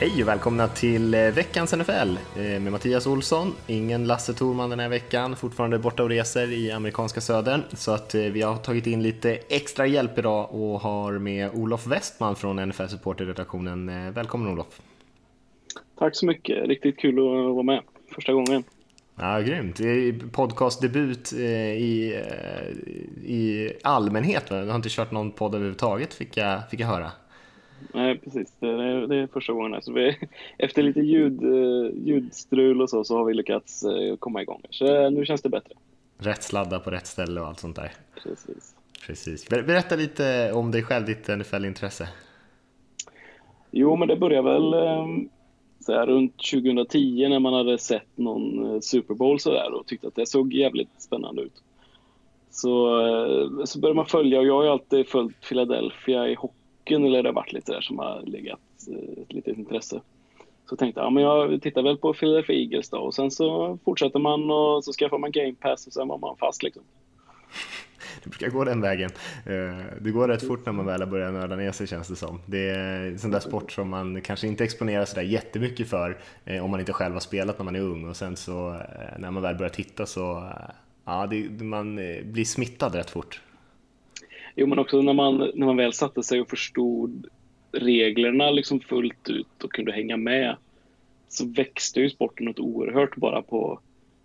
Hej och välkomna till eh, veckans NFL eh, med Mattias Olsson. Ingen Lasse Thorman den här veckan, fortfarande borta och reser i amerikanska södern. Så att eh, vi har tagit in lite extra hjälp idag och har med Olof Westman från NFL Supporter-redaktionen. Välkommen Olof! Tack så mycket, riktigt kul att vara med första gången. Ja, grymt. Podcastdebut i, i allmänhet. Du har inte kört någon podd överhuvudtaget fick jag, fick jag höra. Nej, precis. Det är, det är första gången. Alltså vi, efter lite ljud, eh, ljudstrul och så, så har vi lyckats eh, komma igång. Så eh, nu känns det bättre. Rätt sladda på rätt ställe och allt sånt där. Precis. Precis. Berätta lite om dig själv, ditt NFL-intresse. Jo, men det började väl så här, runt 2010 när man hade sett någon Super Bowl så där och tyckte att det såg jävligt spännande ut. Så, så började man följa och jag har ju alltid följt Philadelphia i hockey hockeyn eller det har varit lite där som har legat eh, ett litet intresse. Så tänkte jag, ja, men jag tittar väl på Philadelphia Eagles då och sen så fortsätter man och så skaffar man Game Pass och sen var man fast liksom. Det brukar gå den vägen. Eh, det går rätt fort när man väl har börjat nörda ner sig känns det som. Det är en sån där sport som man kanske inte exponerar sig där jättemycket för eh, om man inte själv har spelat när man är ung och sen så när man väl börjar titta så ja, det, man blir smittad rätt fort. Jo, men också när man, när man väl satte sig och förstod reglerna liksom fullt ut och kunde hänga med så växte ju sporten något oerhört bara på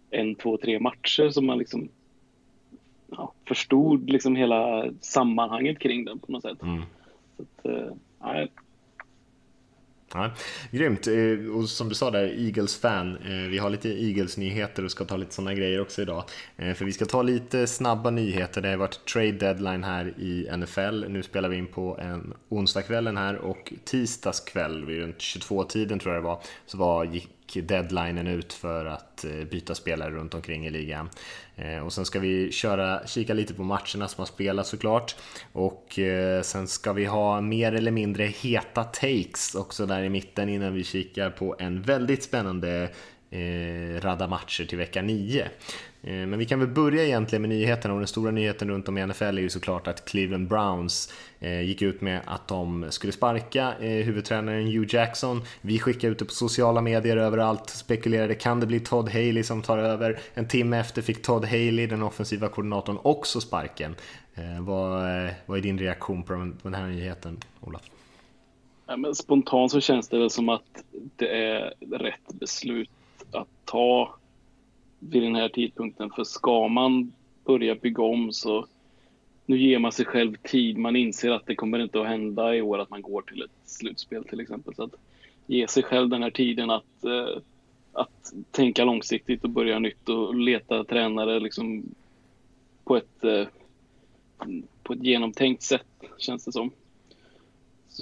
en, två, tre matcher som man liksom ja, förstod liksom hela sammanhanget kring den på något sätt. Mm. Så att, eh, ja, Ja, grymt! Eh, och som du sa där, Eagles-fan. Eh, vi har lite Eagles-nyheter och ska ta lite sådana grejer också idag. Eh, för vi ska ta lite snabba nyheter. Det har varit trade deadline här i NFL. Nu spelar vi in på en onsdagskvällen här och tisdagskväll vid runt 22-tiden tror jag det var, så var, gick deadlinen ut för att eh, byta spelare runt omkring i ligan. Eh, och sen ska vi köra, kika lite på matcherna som har spelats såklart. Och eh, sen ska vi ha mer eller mindre heta takes också där i mitten innan vi kikar på en väldigt spännande eh, radda matcher till vecka 9. Eh, men vi kan väl börja egentligen med nyheterna och den stora nyheten runt om i NFL är ju såklart att Cleveland Browns eh, gick ut med att de skulle sparka eh, huvudtränaren Hugh Jackson. Vi skickade ut det på sociala medier överallt, spekulerade kan det bli Todd Haley som tar över? En timme efter fick Todd Haley, den offensiva koordinatorn, också sparken. Vad, vad är din reaktion på den här nyheten, Olof? Ja, men spontant så känns det väl som att det är rätt beslut att ta vid den här tidpunkten. För ska man börja bygga om så nu ger man sig själv tid. Man inser att det kommer inte att hända i år att man går till ett slutspel till exempel. Så att ge sig själv den här tiden att, eh, att tänka långsiktigt och börja nytt och leta tränare liksom på ett, eh, på ett genomtänkt sätt känns det som.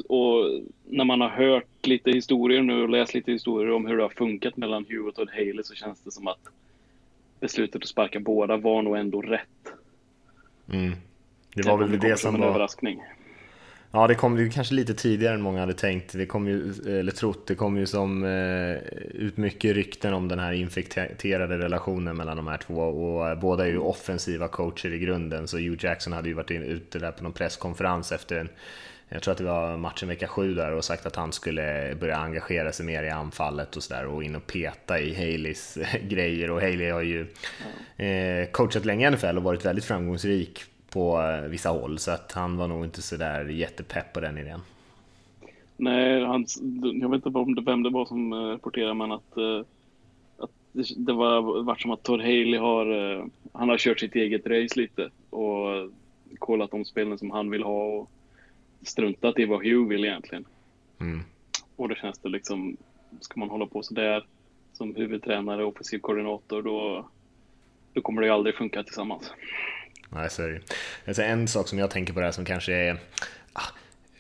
Och när man har hört lite historier nu och läst lite historier om hur det har funkat mellan Hugh och Todd Haley så känns det som att beslutet att sparka båda var nog ändå rätt. Mm. Det var väl det, det som, som var... överraskning. Ja, det kom ju kanske lite tidigare än många hade tänkt. Det kom ju, eller trott, det kom ju som eh, ut mycket rykten om den här infekterade relationen mellan de här två och eh, båda är ju offensiva coacher i grunden så Hugh Jackson hade ju varit in, ute där på någon presskonferens efter en jag tror att det var matchen vecka sju där och sagt att han skulle börja engagera sig mer i anfallet och sådär och in och peta i Haleys grejer. Och Haley har ju eh, coachat länge i NFL och varit väldigt framgångsrik på eh, vissa håll. Så att han var nog inte sådär jättepepp på den idén. Nej, han, jag vet inte om det, vem det var som eh, rapporterade men att, att det, det var varit som att Todd Haley har, han har kört sitt eget race lite och kollat de spelen som han vill ha och struntat i vad Hugh vill egentligen. Mm. Och då känns det liksom, ska man hålla på sådär som huvudtränare och offensiv koordinator då, då kommer det ju aldrig funka tillsammans. Nej, så är det alltså En sak som jag tänker på det här som kanske är ah,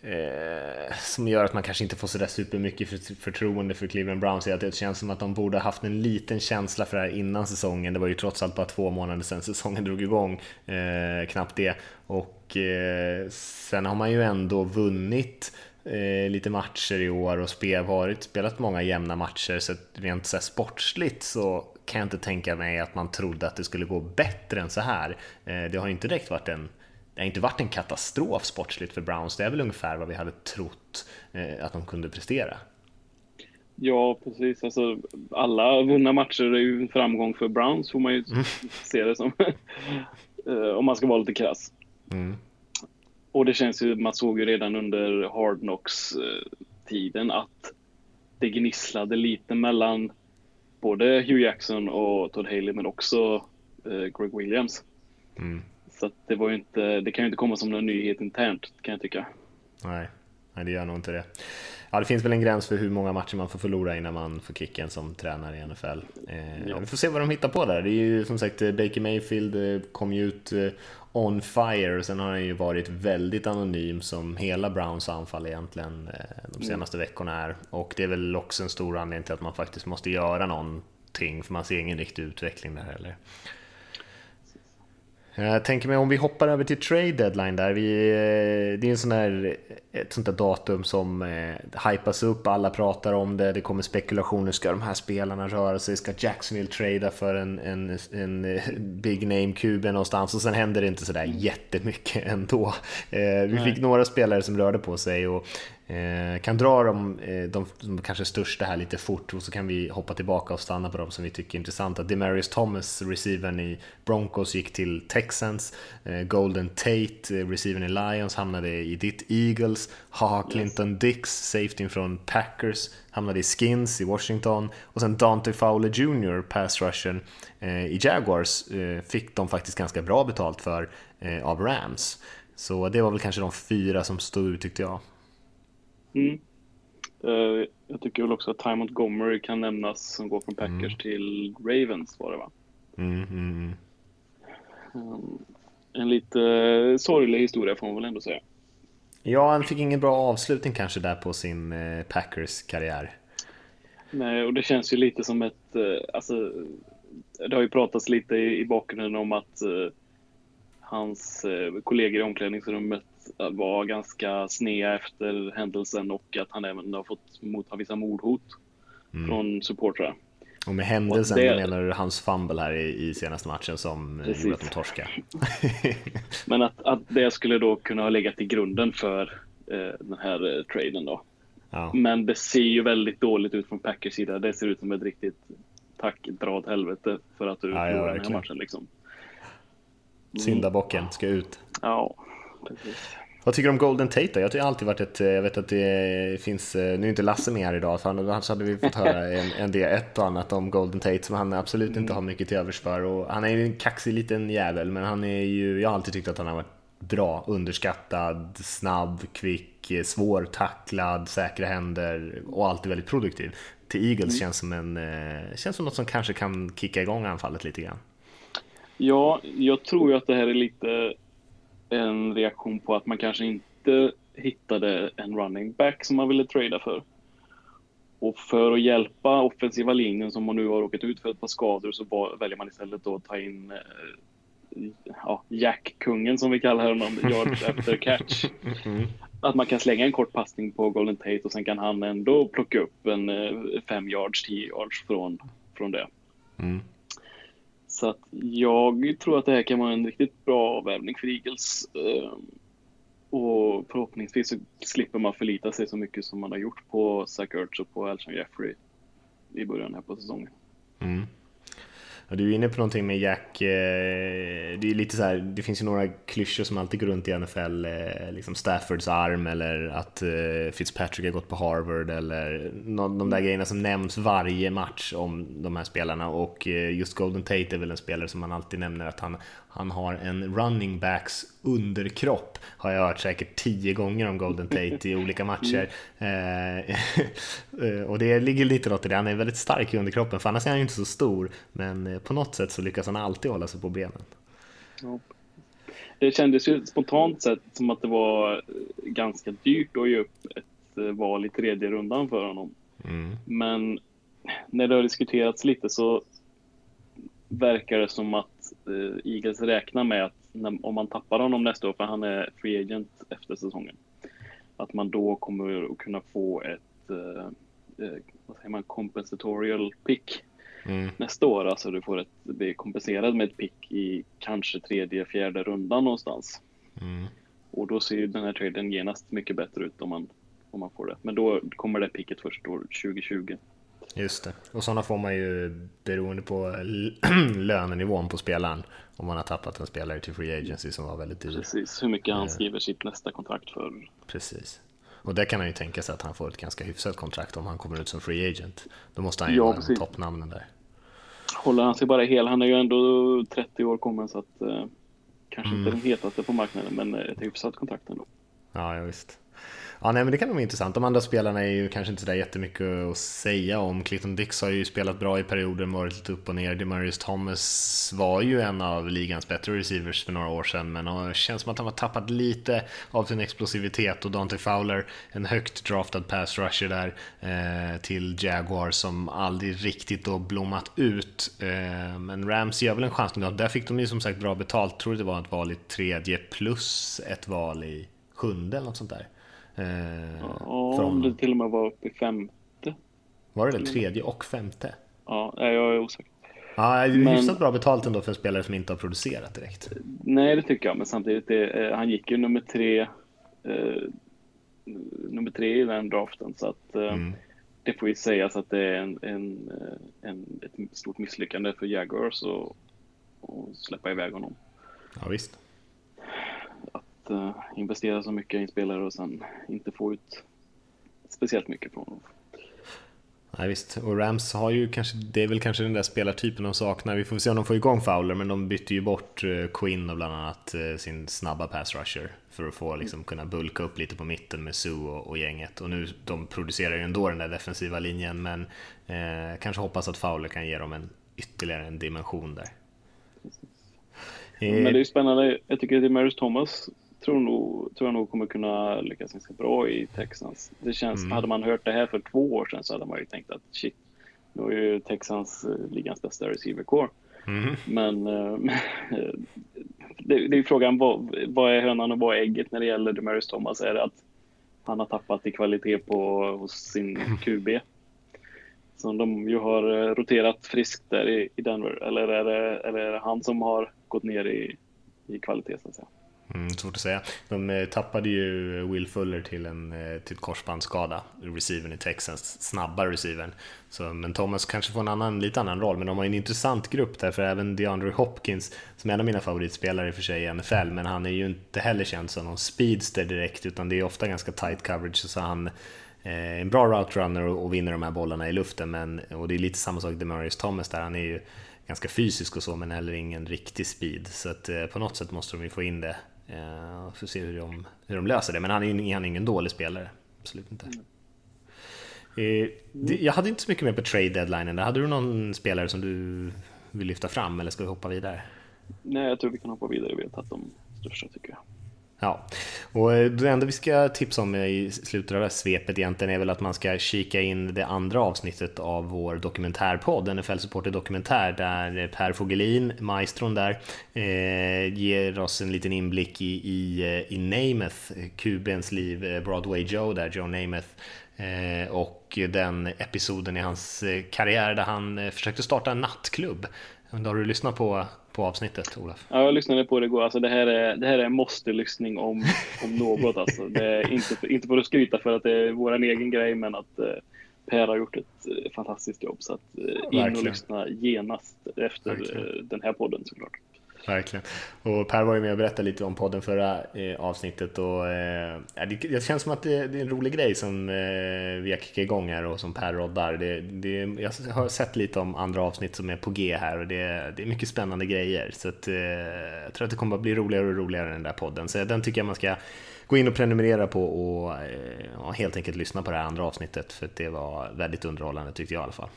eh, som gör att man kanske inte får sådär supermycket för, förtroende för Cleveland Browns är att det känns som att de borde haft en liten känsla för det här innan säsongen. Det var ju trots allt bara två månader sedan säsongen drog igång, eh, knappt det. Och eh, sen har man ju ändå vunnit eh, lite matcher i år och spel, varit, spelat många jämna matcher så rent så här sportsligt så kan jag inte tänka mig att man trodde att det skulle gå bättre än så här. Eh, det har inte direkt varit en det har inte varit en katastrof sportsligt för Browns, det är väl ungefär vad vi hade trott eh, att de kunde prestera. Ja, precis. Alltså, alla vunna matcher är ju en framgång för Browns, får man ju mm. se det som. Eh, om man ska vara lite krass. Mm. Och det känns ju, man såg ju redan under Hard Knocks-tiden att det gnisslade lite mellan både Hugh Jackson och Todd Haley, men också eh, Greg Williams. Mm. Så det var inte, det kan ju inte komma som någon nyhet internt, kan jag tycka. Nej, nej det gör nog inte det. Ja, det finns väl en gräns för hur många matcher man får förlora innan man får kicken som tränare i NFL. Eh, ja. Vi får se vad de hittar på där. Det är ju som sagt, Baker Mayfield eh, kom ju ut eh, on fire och sen har han ju varit väldigt anonym som hela Browns anfall egentligen eh, de mm. senaste mm. veckorna är. Och det är väl också en stor anledning till att man faktiskt måste göra någonting för man ser ingen riktig utveckling där heller. Jag tänker mig om vi hoppar över till trade deadline där. Vi, eh, det är en sån där, ett sånt där datum som eh, hypas upp, alla pratar om det, det kommer spekulationer. Ska de här spelarna röra sig? Ska Jacksonville trada för en, en, en eh, big name QB någonstans? Och sen händer det inte sådär jättemycket ändå. Eh, vi fick några spelare som rörde på sig och Eh, kan dra dem, eh, de, de kanske största här lite fort och så kan vi hoppa tillbaka och stanna på dem som vi tycker är intressanta. Demarius Thomas, receivern i Broncos, gick till Texans. Eh, Golden Tate, eh, receivern i Lions, hamnade i ditt Eagles. Haha Clinton yes. Dix, safetyn från Packers, hamnade i Skins i Washington. Och sen Dante Fowler Jr, pass rushen eh, i Jaguars, eh, fick de faktiskt ganska bra betalt för av Rams. Så det var väl kanske de fyra som stod ut tyckte jag. Mm. Uh, jag tycker väl också att Ty Montgomery kan nämnas som går från Packers mm. till Ravens var det va? Mm, mm, um, en lite uh, sorglig historia får man väl ändå säga. Ja, han fick ingen bra avslutning kanske där på sin uh, Packers-karriär. Nej, och det känns ju lite som ett, alltså, det har ju pratats lite i, i bakgrunden om att hans kollegor i omklädningsrummet var ganska snea efter händelsen och att han även har fått motta vissa mordhot mm. från supportrar. Och med händelsen och det... menar du hans fumble här i, i senaste matchen som Precis. gjorde att de torskade? Men att, att det skulle då kunna ha legat i grunden för eh, den här eh, traden då. Ja. Men det ser ju väldigt dåligt ut från Packers sida. Det ser ut som ett riktigt tack, dra åt helvete för att du ja, ja, den här matchen liksom. Syndabocken ska ut. Ja, precis. Vad tycker du om Golden Tate då? Jag har alltid varit ett, jag vet att det finns, nu är inte Lasse med här idag, för annars hade vi fått höra en, en del, ett och annat om Golden Tate som han absolut inte mm. har mycket till övers för. Och han är ju en kaxig liten jävel, men han är ju, jag har alltid tyckt att han har varit bra, underskattad, snabb, kvick, svår, tacklad, säkra händer och alltid väldigt produktiv. Till Eagles mm. känns, som en, eh, känns som något som kanske kan kicka igång anfallet lite grann. Ja, jag tror ju att det här är lite en reaktion på att man kanske inte hittade en running back som man ville trada för. Och för att hjälpa offensiva linjen som man nu har råkat ut för ett par skador så väljer man istället att ta in eh, ja, Jack-kungen som vi kallar honom, yards after catch. Att man kan slänga en kort passning på Golden Tate och sen kan han ändå plocka upp en 5 eh, yards, 10 yards från, från det. Mm. Så att jag tror att det här kan vara en riktigt bra avvärmning för Eagles. Ehm, och förhoppningsvis så slipper man förlita sig så mycket som man har gjort på Zach Ertz och på Alshon Jeffrey i början här på säsongen. Mm. Du är inne på någonting med Jack, eh, det är lite så här, det finns ju några klyschor som alltid går runt i NFL, eh, liksom Staffords arm eller att eh, Fitzpatrick har gått på Harvard eller de där grejerna som nämns varje match om de här spelarna och just Golden Tate är väl en spelare som man alltid nämner att han, han har en running backs underkropp har jag hört säkert tio gånger om Golden Tate i olika matcher. Eh, och det ligger lite något i det, han är väldigt stark i underkroppen för annars är han ju inte så stor. Men på något sätt så lyckas han alltid hålla sig på benen. Ja. Det kändes ju spontant sett som att det var ganska dyrt att ge upp ett eh, val i tredje rundan för honom. Mm. Men när det har diskuterats lite så verkar det som att eh, Eagles räknar med att när, om man tappar honom nästa år, för han är free agent efter säsongen, att man då kommer att kunna få ett eh, eh, vad säger man, compensatorial pick Mm. nästa år. Alltså du får ett, bli kompenserad med ett pick i kanske tredje, fjärde rundan någonstans. Mm. Och då ser ju den här traden genast mycket bättre ut om man, om man får det. Men då kommer det picket först år 2020. Just det. Och sådana får man ju beroende på lönenivån på spelaren. Om man har tappat en spelare till Free Agency som var väldigt dyr. Precis, hur mycket han skriver sitt nästa kontrakt för. Precis. Och där kan han ju tänka sig att han får ett ganska hyfsat kontrakt om han kommer ut som Free Agent. Då måste han ju Ja, vara precis. toppnamnen där. Håller han sig bara hel, han är ju ändå 30 år kommen så att eh, kanske Mm. inte den hetaste på marknaden men ett hyfsat kontrakt ändå. Ja, ja visst. Ja, nej, men det kan nog vara intressant. De andra spelarna är ju kanske inte så där jättemycket att säga om. Clinton Dix har ju spelat bra i perioder, varit lite upp och ner. Demarius Thomas var ju en av ligans bättre receivers för några år sedan, men det känns som att han har tappat lite av sin explosivitet och Dante Fowler, en högt draftad pass rusher där eh, till Jaguar som aldrig riktigt då blommat ut. Eh, men Rams gör väl en chans nu. Där fick de ju som sagt bra betalt. Tror det var ett val i tredje plus ett val i sjunde eller något sånt där. Eh, Ja, om det till och med var uppe i femte. Var det det? Tredje och femte? Ja, jag är osäker. Ja, det är Men- hyfsat bra betalt ändå för en spelare som inte har producerat direkt. Nej, det tycker jag, men samtidigt, det, eh, han gick ju nummer tre, eh, nummer tre i den draften, så att eh, Mm. det får ju sägas att det är en, en, eh, en, ett stort misslyckande för Jaguars att släppa iväg honom. Ja, visst. Att eh, investera så mycket i en spelare och sen inte få ut speciellt mycket från honom. Nej, visst. Och Rams har ju kanske, det är väl kanske den där spelartypen de saknar. Vi får se om de får igång Fowler, men de bytte ju bort eh, Quinn och bland annat eh, sin snabba pass rusher för att få liksom kunna bulka upp lite på mitten med Sue och, och gänget. Och nu, de producerar ju ändå den där defensiva linjen, men eh, kanske hoppas att Fowler kan ge dem en ytterligare en dimension där. Men det är ju spännande. Jag tycker att Demarius Thomas tror, nog, tror jag nog kommer kunna lyckas ganska bra i Texans. Det känns, Mm. hade man hört det här för två år sedan så hade man ju tänkt att shit, nu är ju Texans eh, ligans bästa receiver core. Mhm. Men eh, det, det är frågan, vad, vad är hönan och vad är ägget när det gäller Demarius Thomas? Är det att han har tappat i kvalitet på, hos sin QB? Som de ju har eh, roterat friskt där i, i Denver. Eller är, det, eller är det han som har gått ner i, i kvalitet så att säga? Mm, svårt att säga. De eh, tappade ju Will Fuller till en eh, till ett korsbandsskada, receivern i Texas, snabba receivern. Så, men Thomas kanske får en annan, lite annan roll, men de har en intressant grupp där, för även DeAndre Hopkins, som är en av mina favoritspelare i och för sig i NFL, men han är ju inte heller känd som någon speedster direkt, utan det är ofta ganska tight coverage, så han eh, en bra route runner och, och vinner de här bollarna i luften, men, och det är lite samma sak Demarius Thomas där, han är ju ganska fysisk och så, men heller ingen riktig speed, så att eh, på något sätt måste de ju få in det Eh, och får se hur de, hur de löser det. Men han är, ju- han är ingen dålig spelare. Absolut inte. Eh, det, jag hade inte så mycket mer på trade deadlinen. Där. Hade du någon spelare som du vill lyfta fram eller ska vi hoppa vidare? Nej, jag tror vi kan hoppa vidare. Vi har tagit de största tycker jag. Ja, och eh, det enda vi ska tipsa om i slutet av det här svepet egentligen är väl att man ska kika in det andra avsnittet av vår dokumentärpodd, NFL Supporter Dokumentär, där Per Fogelin, maestron där, eh, ger oss en liten inblick i, i, eh, i Namath, Kubens liv, eh, Broadway Joe där, Joe Namath, eh, och den episoden i hans karriär där han försökte starta en nattklubb. Har du lyssnat på, på avsnittet, Olof? Ja, jag lyssnade på det igår. Alltså, det här är, det här är en måste-lyssning om, om något. Alltså. Det är inte, inte för att skryta för att det är vår egen grej, men att eh, Per har gjort ett eh, fantastiskt jobb. Så att, eh, in och lyssna genast efter eh, den här podden såklart. Verkligen. Och Per var ju med och berättade lite om podden förra eh, avsnittet och eh, det, det känns som att det, det är en rolig grej som eh, vi har kickat igång här och som Per roddar. Det, det, jag har sett lite om andra avsnitt som är på G här och det, det är mycket spännande grejer. Så att, eh, jag tror att det kommer att bli roligare och roligare den där podden. Så den tycker jag man ska gå in och prenumerera på och eh, helt enkelt lyssna på det här andra avsnittet för att det var väldigt underhållande tyckte jag i alla fall.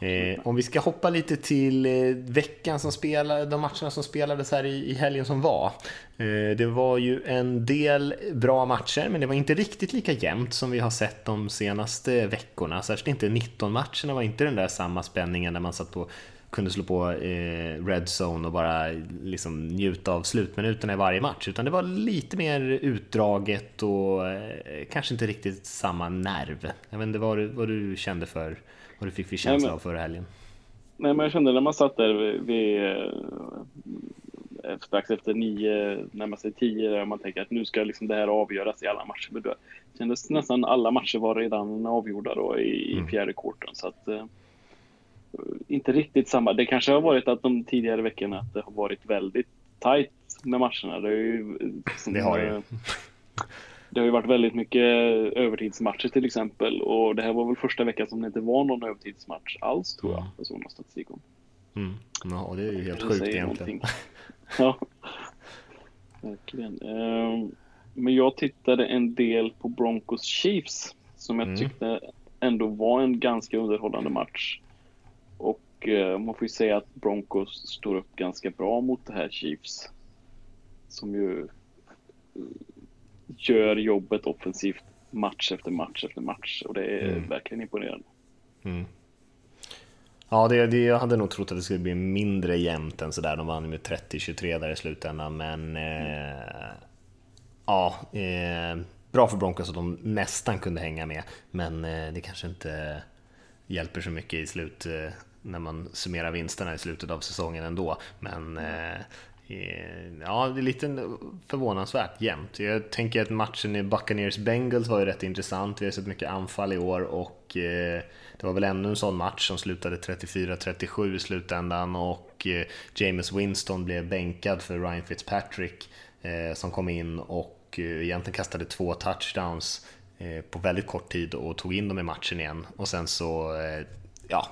Eh, om vi ska hoppa lite till eh, veckan som spelade, de matcherna som spelades här i, i helgen som var. Eh, det var ju en del bra matcher, men det var inte riktigt lika jämnt som vi har sett de senaste veckorna. Särskilt inte 19 matcherna var inte den där samma spänningen där man satt på kunde slå på eh, Red Zone och bara liksom njuta av slutminuterna i varje match, utan det var lite mer utdraget och eh, kanske inte riktigt samma nerv. Jag vet inte vad du, vad du kände för, vad du fick för känsla av förra helgen? Nej, men jag kände när man satt där vid, vid eh, strax efter nio, närmar sig tio, där man tänker att nu ska liksom det här avgöras i alla matcher. Men det kändes nästan alla matcher var redan avgjorda då i, mm. fjärde korten. Så att, eh, inte riktigt samma. Det kanske har varit att de tidigare veckorna att det har varit väldigt tajt med matcherna. Det, ju, det har det. Det har ju varit väldigt mycket övertidsmatcher till exempel och det här var väl första veckan som det inte var någon övertidsmatch alls tror jag. Mm. Jag såg någon statistik om. Mm. Ja, det är ju helt sjukt egentligen. ja, verkligen. Ehm, men jag tittade en del på Broncos Chiefs som jag mm. tyckte ändå var en ganska underhållande match. Och eh, man får ju säga att Broncos står upp ganska bra mot det här Chiefs. Som ju gör jobbet offensivt match efter match efter match och det är mm. verkligen imponerande. Mm. Ja, det, det, jag hade nog trott att det skulle bli mindre jämnt än sådär. De vann med 30-23 där i slutändan, men eh, ja, eh, bra för Broncos att de nästan kunde hänga med, men eh, det kanske inte hjälper så mycket i slut eh, när man summerar vinsterna i slutet av säsongen ändå. Men eh, Eh, ja, det är lite förvånansvärt jämnt. Jag tänker att matchen i Buccaneers Bengals var ju rätt intressant. Vi har sett mycket anfall i år och eh, det var väl ännu en sån match som slutade 34-37 i slutändan och eh, James Winston blev bänkad för Ryan Fitzpatrick som kom in och egentligen kastade två touchdowns på väldigt kort tid och tog in dem i matchen igen och sen så ja,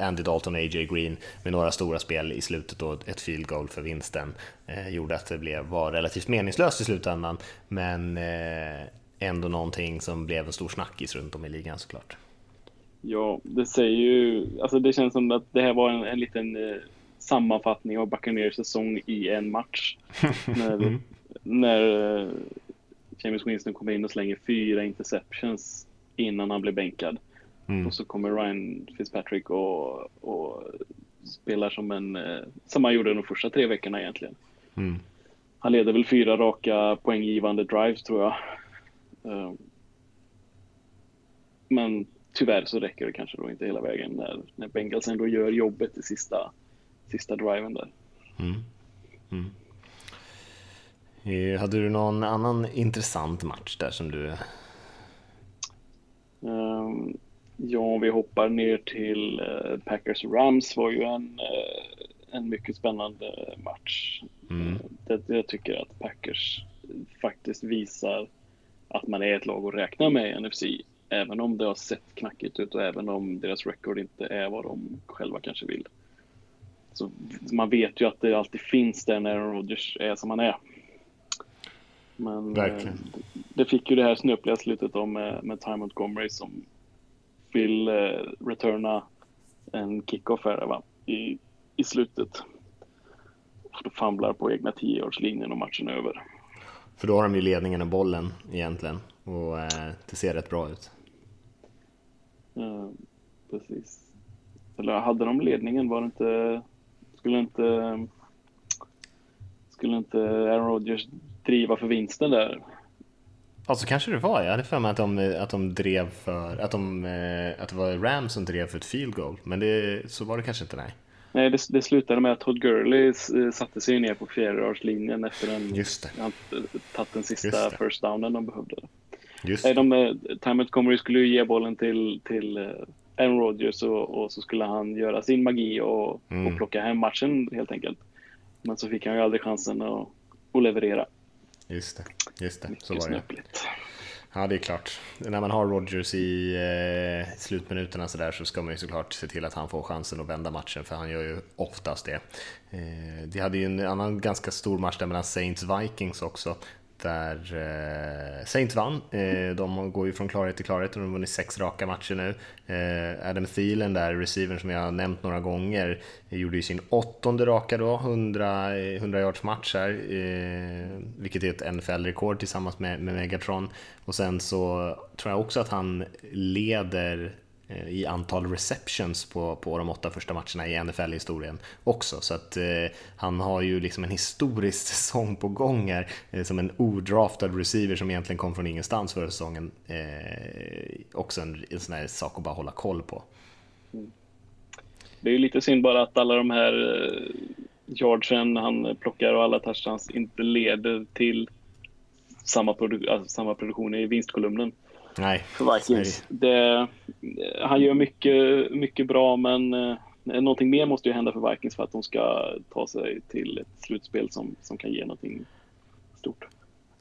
Andy Dalton och AJ Green med några stora spel i slutet och ett field goal för vinsten eh, gjorde att det blev, var relativt meningslöst i slutändan, men eh, ändå någonting som blev en stor snackis runt om i ligan såklart. Ja, det säger ju, alltså det känns som att det här var en, en liten eh, sammanfattning av Buccaneers säsong i en match. när, mm. när eh, James Winston kommer in och slänger fyra interceptions innan han blir bänkad. Mm. Och så kommer Ryan Fitzpatrick och, och spelar som en, eh, som han gjorde de första tre veckorna egentligen. Mm. Han leder väl fyra raka poänggivande drives tror jag. Ehm, men tyvärr så räcker det kanske då inte hela vägen när, när Bengals ändå gör jobbet i sista, sista driven där. Mm. Mm. Eh, hade du någon annan intressant match där som du... Um, Ja, vi hoppar ner till eh, Packers Rams var ju en, eh, en mycket spännande match. Mm. Eh, det, jag tycker att Packers faktiskt visar att man är ett lag att räkna med i NFC. Även om det har sett knackigt ut och även om deras record inte är vad de själva kanske vill. Så man vet ju att det alltid finns där när Rodgers är som han är. Men Verkligen. det fick ju det här snöpliga slutet då med, med Ty Montgomery som vill eh, returna en kickoff här va? I, i slutet. Och famlar på egna 10-yardslinjen och matchen är över. För då har de ju ledningen och bollen egentligen och eh, det ser rätt bra ut. Ja, precis. Eller hade de ledningen? Var det inte... Skulle inte... Skulle inte Aaron Rodgers driva för vinsten där? Alltså kanske det var, jag hade för mig att de, att de drev för, att, de, eh, att det var Rams som drev för ett field goal, men det, så var det kanske inte, nej. Nej, det, det slutade med att Todd Gurley eh, satte sig ner på fjärdeårslinjen efter en, Just det. han tagit den sista first downen de behövde. Just nej, de, eh, Time Montgomery skulle ju ge bollen till, till Aaron Rodgers och, och så skulle han göra sin magi och, mm. och plocka hem matchen helt enkelt. Men så fick han ju aldrig chansen att, att leverera. Just det, just det. så var det. Ja, det är klart. När man har Rodgers i eh, slutminuterna så, där, så ska man ju såklart se till att han får chansen att vända matchen, för han gör ju oftast det. Eh, de hade ju en annan ganska stor match där mellan Saints Vikings också, där eh, Saints vann. Eh, de går ju från klarhet till klarhet och de har vunnit sex raka matcher nu. Eh, Adam Thielen där, receivern som jag har nämnt några gånger, gjorde ju sin åttonde raka då, 100, 100 eh, yards match här, eh, vilket är ett NFL-rekord tillsammans med, med Megatron. Och sen så tror jag också att han leder Eh, i antal receptions på, på de åtta första matcherna i NFL-historien också. Så att eh, han har ju liksom en historisk säsong på gång här eh, som en odraftad receiver som egentligen kom från ingenstans förra säsongen. Eh, också en, en sån här sak att bara hålla koll på. Det är ju lite synd bara att alla de här eh, yardsen han plockar och alla touchdowns inte leder till samma, produ alltså samma produktion i vinstkolumnen. Nej. För Vikings. Det, han gör mycket, mycket bra, men eh, någonting mer måste ju hända för Vikings för att de ska ta sig till ett slutspel som, som kan ge någonting stort.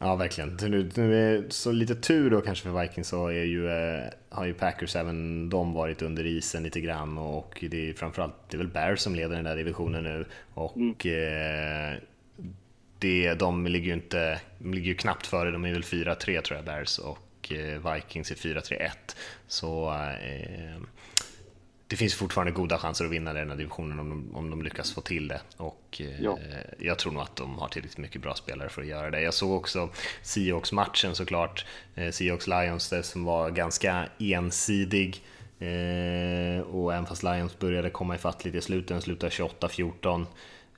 Ja, verkligen. Nu, nu så lite tur då kanske för Vikings så är ju, eh, har ju Packers även de varit under isen lite grann och det är framförallt det är väl Bears som leder den där divisionen nu och mm. eh, det, de ligger ju inte, de ligger ju knappt före, de är väl 4-3 tror jag Bears och Eh, Vikings i 4-3-1. Så eh, det finns fortfarande goda chanser att vinna den här divisionen om de, om de lyckas få till det. Och eh, ja. jag tror nog att de har tillräckligt mycket bra spelare för att göra det. Jag såg också Seahawks-matchen såklart, eh, Seahawks-Lions som var ganska ensidig. Eh, och även fast Lions började komma ifatt lite i slutet, den slutade 28-14.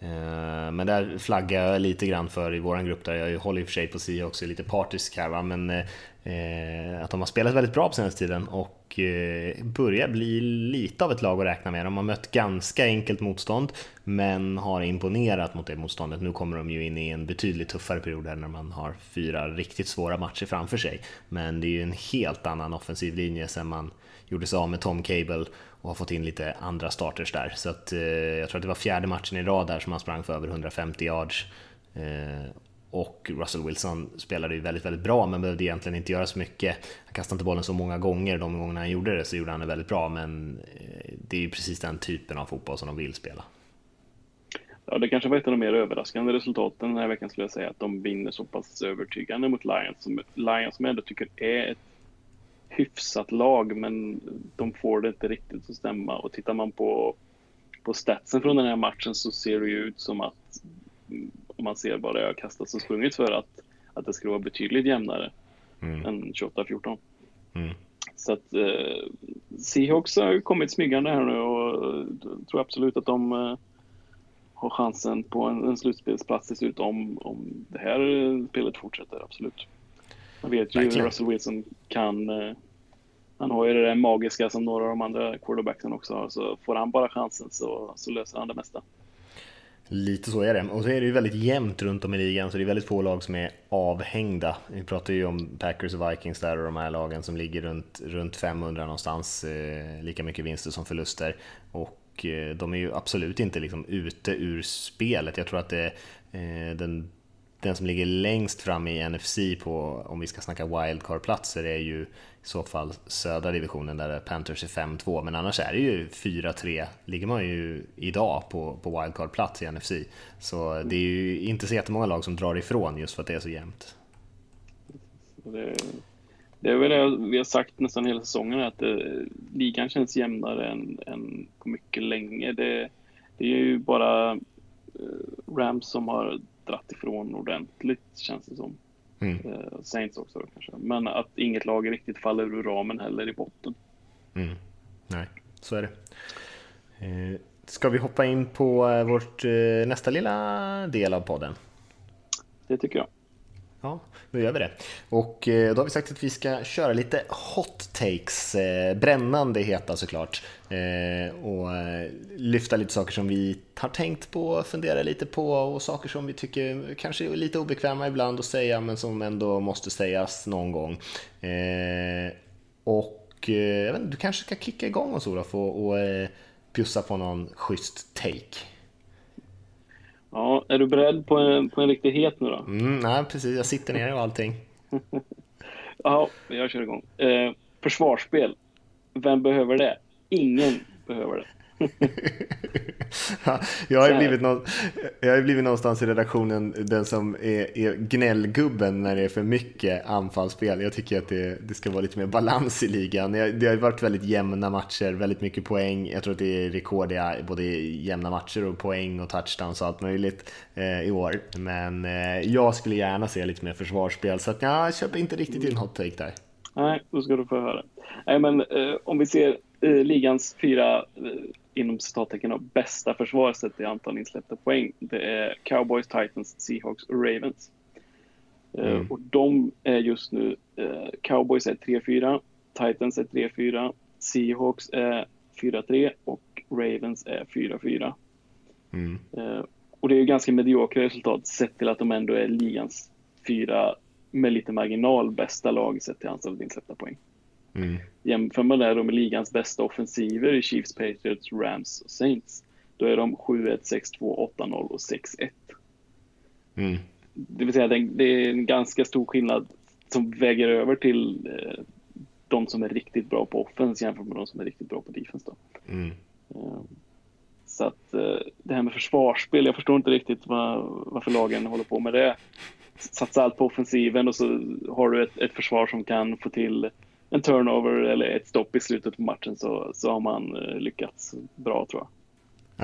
Eh, men där flaggar jag lite grann för i våran grupp där, jag håller i och för sig på Sia också, lite partisk här va? men Eh, att de har spelat väldigt bra på senaste tiden och eh, börjar bli lite av ett lag att räkna med. De har mött ganska enkelt motstånd men har imponerat mot det motståndet. Nu kommer de ju in i en betydligt tuffare period här när man har fyra riktigt svåra matcher framför sig. Men det är ju en helt annan offensiv linje sen man gjorde sig av med Tom Cable och har fått in lite andra starters där. Så att, eh, jag tror att det var fjärde matchen i rad där som han sprang för över 150 yards. Eh, och Russell Wilson spelade ju väldigt, väldigt bra men behövde egentligen inte göra så mycket. Han kastade inte bollen så många gånger, de gångerna han gjorde det så gjorde han det väldigt bra men eh, det är ju precis den typen av fotboll som de vill spela. Ja, det kanske var ett av de mer överraskande resultaten den här veckan skulle jag säga, att de vinner så pass övertygande mot Lions, som, Lions som jag ändå tycker är ett hyfsat lag, men de får det inte riktigt att stämma. Och tittar man på, på statsen från den här matchen så ser det ju ut som att om man ser vad det har kastats och sprungit för att, att det skulle vara betydligt jämnare mm. än 28-14. Mm. Så att eh, Seahawks har kommit smygande här nu och tror absolut att de eh, har chansen på en, en slutspelsplats till slut om, om det här spelet fortsätter, absolut. Man vet ju hur Russell Wilson kan eh, han har ju det där magiska som några av de andra quarterbacksen också har, så får han bara chansen så, så löser han det mesta. Lite så är det. Och så är det ju väldigt jämnt runt om i ligan, så det är väldigt få lag som är avhängda. Vi pratar ju om Packers och Vikings där och de här lagen som ligger runt, runt 500 någonstans, eh, lika mycket vinster som förluster. Och eh, de är ju absolut inte liksom ute ur spelet. Jag tror att det, eh, den, den som ligger längst fram i NFC på, om vi ska snacka wildcard-platser, är ju i så fall södra divisionen där Panthers är 5-2, men annars är det ju 4-3, ligger man ju idag på, på wildcard-plats i NFC. Så det är ju inte så jättemånga lag som drar ifrån just för att det är så jämnt. Det, det är väl det vi har sagt nästan hela säsongen, att det, ligan känns jämnare än, än på mycket länge. Det, det är ju bara eh, Rams som har dratt ifrån ordentligt, känns det som. Mm. Eh, Saints också då, kanske. Men att inget lag riktigt faller ur ramen heller i botten. Mm. Nej, så är det. Eh, ska vi hoppa in på eh, vårt nästa lilla del av podden? Det tycker jag. Ja, då gör vi det. Och eh, då har vi sagt att vi ska köra lite hot takes, eh, brännande heta såklart. Eh, och lyfta lite saker som vi har tänkt på, fundera lite på och saker som vi tycker kanske är lite obekväma ibland att säga men som ändå måste sägas någon gång. Och jag vet inte, du kanske ska kicka igång oss Olof och, och bjussa på någon schysst take. Ja, är du beredd på en, på en riktig het nu då? Mm, nej, precis. Jag sitter ner och allting. ja, jag kör igång. Eh, försvarsspel. Vem behöver det? Ingen behöver det. Jag, har blivit någon, jag har blivit någonstans i redaktionen den som är, är gnällgubben när det är för mycket anfallsspel. Jag tycker att det, det ska vara lite mer balans i ligan. Det har varit väldigt jämna matcher, väldigt mycket poäng. Jag tror att det är rekord i både jämna matcher och poäng och touchdowns och allt möjligt eh, i år. Men eh, jag skulle gärna se lite mer försvarsspel, så att, ja, jag köper inte riktigt din hot take där. Nej, då ska du få höra. Nej, men eh, om vi ser eh, ligans fyra inom citattecken bästa försvar sett i antal insläppta poäng. Det är Cowboys, Titans, Seahawks och Ravens. Eh, mm. och de är just nu, eh, Cowboys är 3-4, Titans är 3-4, Seahawks är 4-3 och Ravens är 4-4. Mm. Eh, och det är ju ganska mediokra resultat sett till att de ändå är ligans fyra med lite marginal bästa lag sett till antalet insläppta poäng. Mm. Jämför man det med ligans bästa offensiver i Chiefs, Patriots, Rams och Saints, då är de 7-1, 6-2, 8-0 och 6-1. Mm. Det vill säga det är en ganska stor skillnad som väger över till eh, de som är riktigt bra på offens jämfört med de som är riktigt bra på defense. Då. Mm. Eh, så att eh, det här med försvarsspel, jag förstår inte riktigt var, varför lagen håller på med det. Satsa allt på offensiven och så har du ett, ett försvar som kan få till en turnover eller ett stopp i slutet på matchen så, så har man eh, lyckats bra tror jag.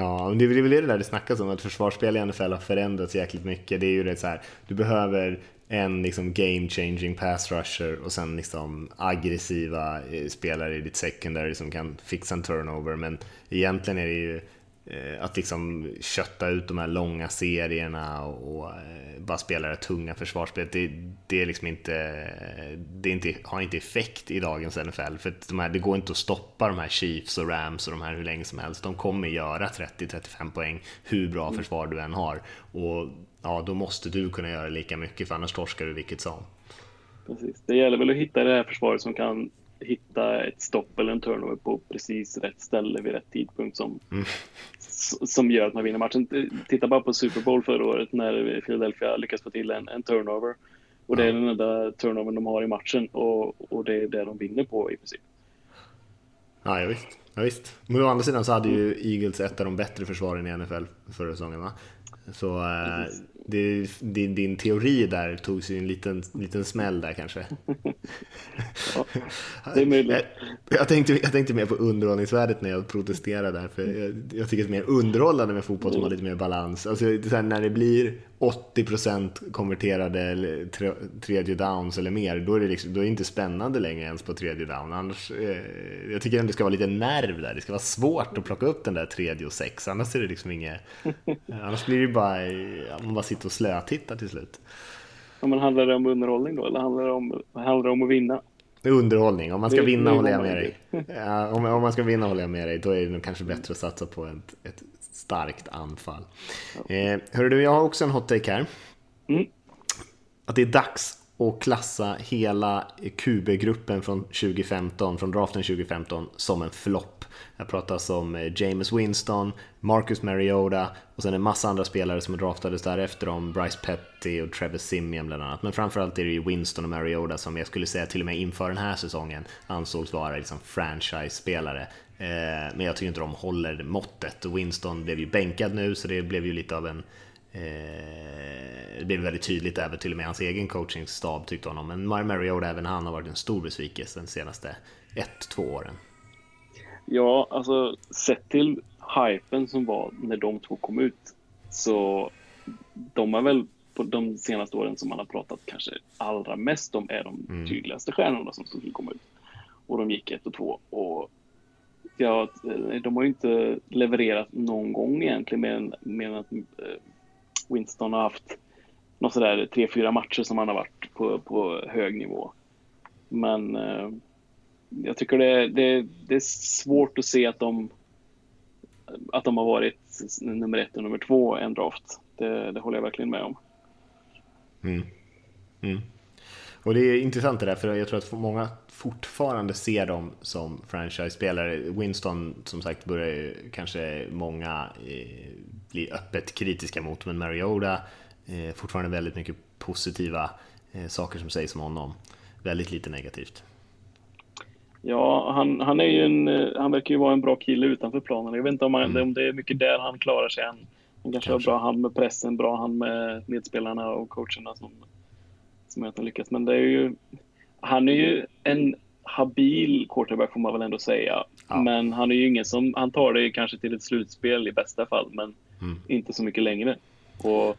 Ja, det är väl det där det snackas om, att försvarsspel i NFL har förändrats jäkligt mycket. Det är ju det så här, du behöver en liksom game changing pass rusher och sen liksom aggressiva eh, spelare i ditt secondary som kan fixa en turnover. Men egentligen är det ju att liksom kötta ut de här långa serierna och, eh, bara spela det tunga försvarsspelet, det, det, är liksom inte, det är inte, har inte effekt i dagens NFL. För de här, det går inte att stoppa de här Chiefs och Rams och de här hur länge som helst. De kommer göra 30-35 poäng hur bra mm. försvar du än har. Och ja, då måste du kunna göra lika mycket för annars torskar du vilket som. Precis. Det gäller väl att hitta det här försvaret som kan hitta ett stopp eller en turnover på precis rätt ställe vid rätt tidpunkt som, mm. Som gör att man vinner matchen. Titta bara på Super Bowl förra året när Philadelphia lyckas få till en, en turnover. Och det är den enda turnovern de har i matchen och, och det är det de vinner på i princip. Ja, ja visst. Ja, visst. Men å andra sidan så hade ju Eagles ett av de bättre försvaren i NFL förra säsongen va? Så äh, det, din, din teori där tog sig en liten, liten smäll där kanske. ja, det är möjligt. Jag, jag, tänkte, jag tänkte mer på underhållningsvärdet när jag protesterade där. För jag, jag tycker det är mer underhållande med fotboll som har lite mer balans. Alltså, det när det blir 80% konverterade tredje downs eller mer, då är, det liksom, då är det inte spännande längre ens på tredje down. Annars, eh, jag tycker att det ska vara lite nerv där. Det ska vara svårt att plocka upp den där tredje och sex. Annars är det liksom inget... annars blir det bara, man bara sitter och slötittar till slut. Ja, men handlar det om underhållning då, eller handlar det om, handlar det om att vinna? Underhållning, om man ska vinna håller jag med dig. Ja, om, om man ska vinna håller jag med dig, då är det nog kanske bättre att satsa på ett, ett starkt anfall. Eh, hörru du, jag har också en hot take här. Mm. Att det är dags att klassa hela QB-gruppen från 2015, från draften 2015, som en flopp. Jag pratar om eh, James Winston, Marcus Mariota och sen en massa andra spelare som draftades därefter om Bryce Petty och Trevor Simeon bland annat. Men framförallt är det ju Winston och Mariota som jag skulle säga till och med inför den här säsongen ansågs vara liksom franchise-spelare. Eh, men jag tycker inte de håller måttet. Winston blev ju bänkad nu så det blev ju lite av en eh, det blev väldigt tydligt, även till och med hans egen coachingstab tyckte honom. Men Mario Mariota, även han har varit en stor besvikelse de senaste ett, två åren. Ja, alltså sett till hypen som var när de två kom ut så de är väl på de senaste åren som man har pratat kanske allra mest om är de mm. tydligaste stjärnorna som skulle komma ut. Och de gick ett och två och ja, eh, de har ju inte levererat någon gång egentligen med, med att eh, Winston har haft något sådär tre, fyra matcher som han har varit på, på hög nivå. Men eh, jag tycker det, det, det, är svårt att se att de, att de har varit nummer ett och nummer två en draft. Det, det håller jag verkligen med om. Mm. Mm. Och det är intressant det där, för jag tror att många fortfarande ser dem som franchise-spelare. Winston, som sagt, börjar kanske många eh, bli öppet kritiska mot, men Mariota, eh, fortfarande väldigt mycket positiva eh, saker som sägs om honom. Väldigt lite negativt. Ja, han, han, är ju en, han verkar ju vara en bra kille utanför planen. Jag vet inte om, han, mm. om det är mycket där han klarar sig än. Han kanske, kanske. har bra hand med pressen, bra hand med medspelarna och coacherna som, som gör att han lyckas. Men det är ju, han är ju en habil quarterback får man väl ändå säga. Ja. Men han är ju ingen som, han tar det kanske till ett slutspel i bästa fall, men mm. inte så mycket längre. Och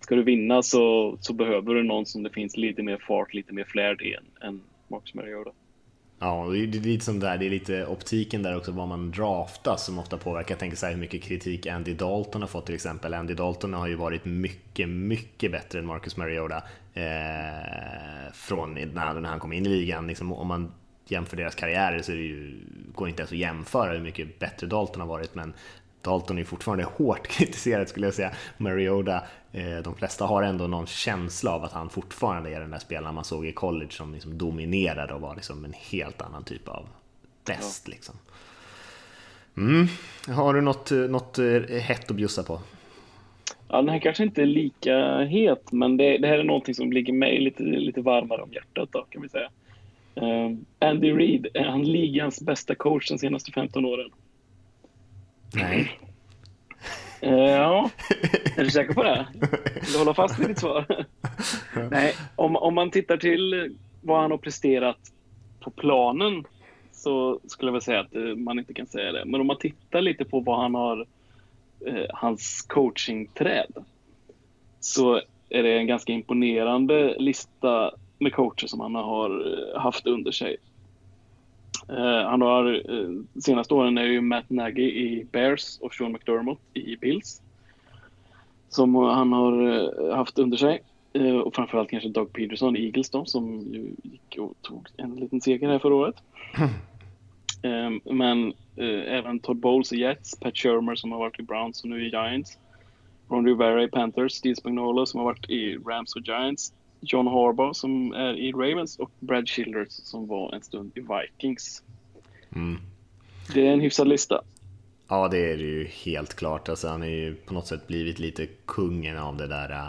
ska du vinna så, så behöver du någon som det finns lite mer fart, lite mer flärd i än, än Marcus Mariota. Ja, det är lite som där, det är lite optiken där också, vad man draftar som ofta påverkar. Jag tänker så här hur mycket kritik Andy Dalton har fått till exempel. Andy Dalton har ju varit mycket, mycket bättre än Marcus Mariota eh, från när, när han kom in i ligan. Liksom, om man jämför deras karriärer så är det ju, går det inte ens att jämföra hur mycket bättre Dalton har varit, men Dalton är fortfarande hårt kritiserad skulle jag säga. Mariota, eh, de flesta har ändå någon känsla av att han fortfarande är den där spelaren man såg i college som liksom dominerade och var liksom en helt annan typ av bäst. Ja. Liksom. Mm. Har du något, något eh, hett att bjussa på? Ja, den här kanske inte är lika het, men det, det här är någonting som ligger mig lite, lite varmare om hjärtat då, kan vi säga. Uh, Andy Reid, är han ligans bästa coach de senaste 15 åren? Nej. Uh, ja, är du säker på det? Vill du hålla fast vid ditt svar? Nej, om, om man tittar till vad han har presterat på planen så skulle jag väl säga att eh, man inte kan säga det. Men om man tittar lite på vad han har, eh, hans coachingträd, så är det en ganska imponerande lista med coacher som han har eh, haft under sig. Uh, han har, uh, senaste åren är ju Matt Nagy i Bears och Sean McDermott i Bills. Som han har uh, haft under sig. och framförallt kanske Doug Peterson i Eagles då, som ju gick och tog en liten seger här förra året. men även Todd Bowles i Jets, Pat Shermer som har varit i Browns och nu i Giants. Ron Rivera i Panthers, Steve Spagnuolo som har varit i Rams och Giants. John Harbaugh som är i Ravens och Brad Childers som var en stund i Vikings. Mm. Det är en hyfsad lista. Ja, det är det ju helt klart. Alltså, han har ju på något sätt blivit lite kungen av det där eh,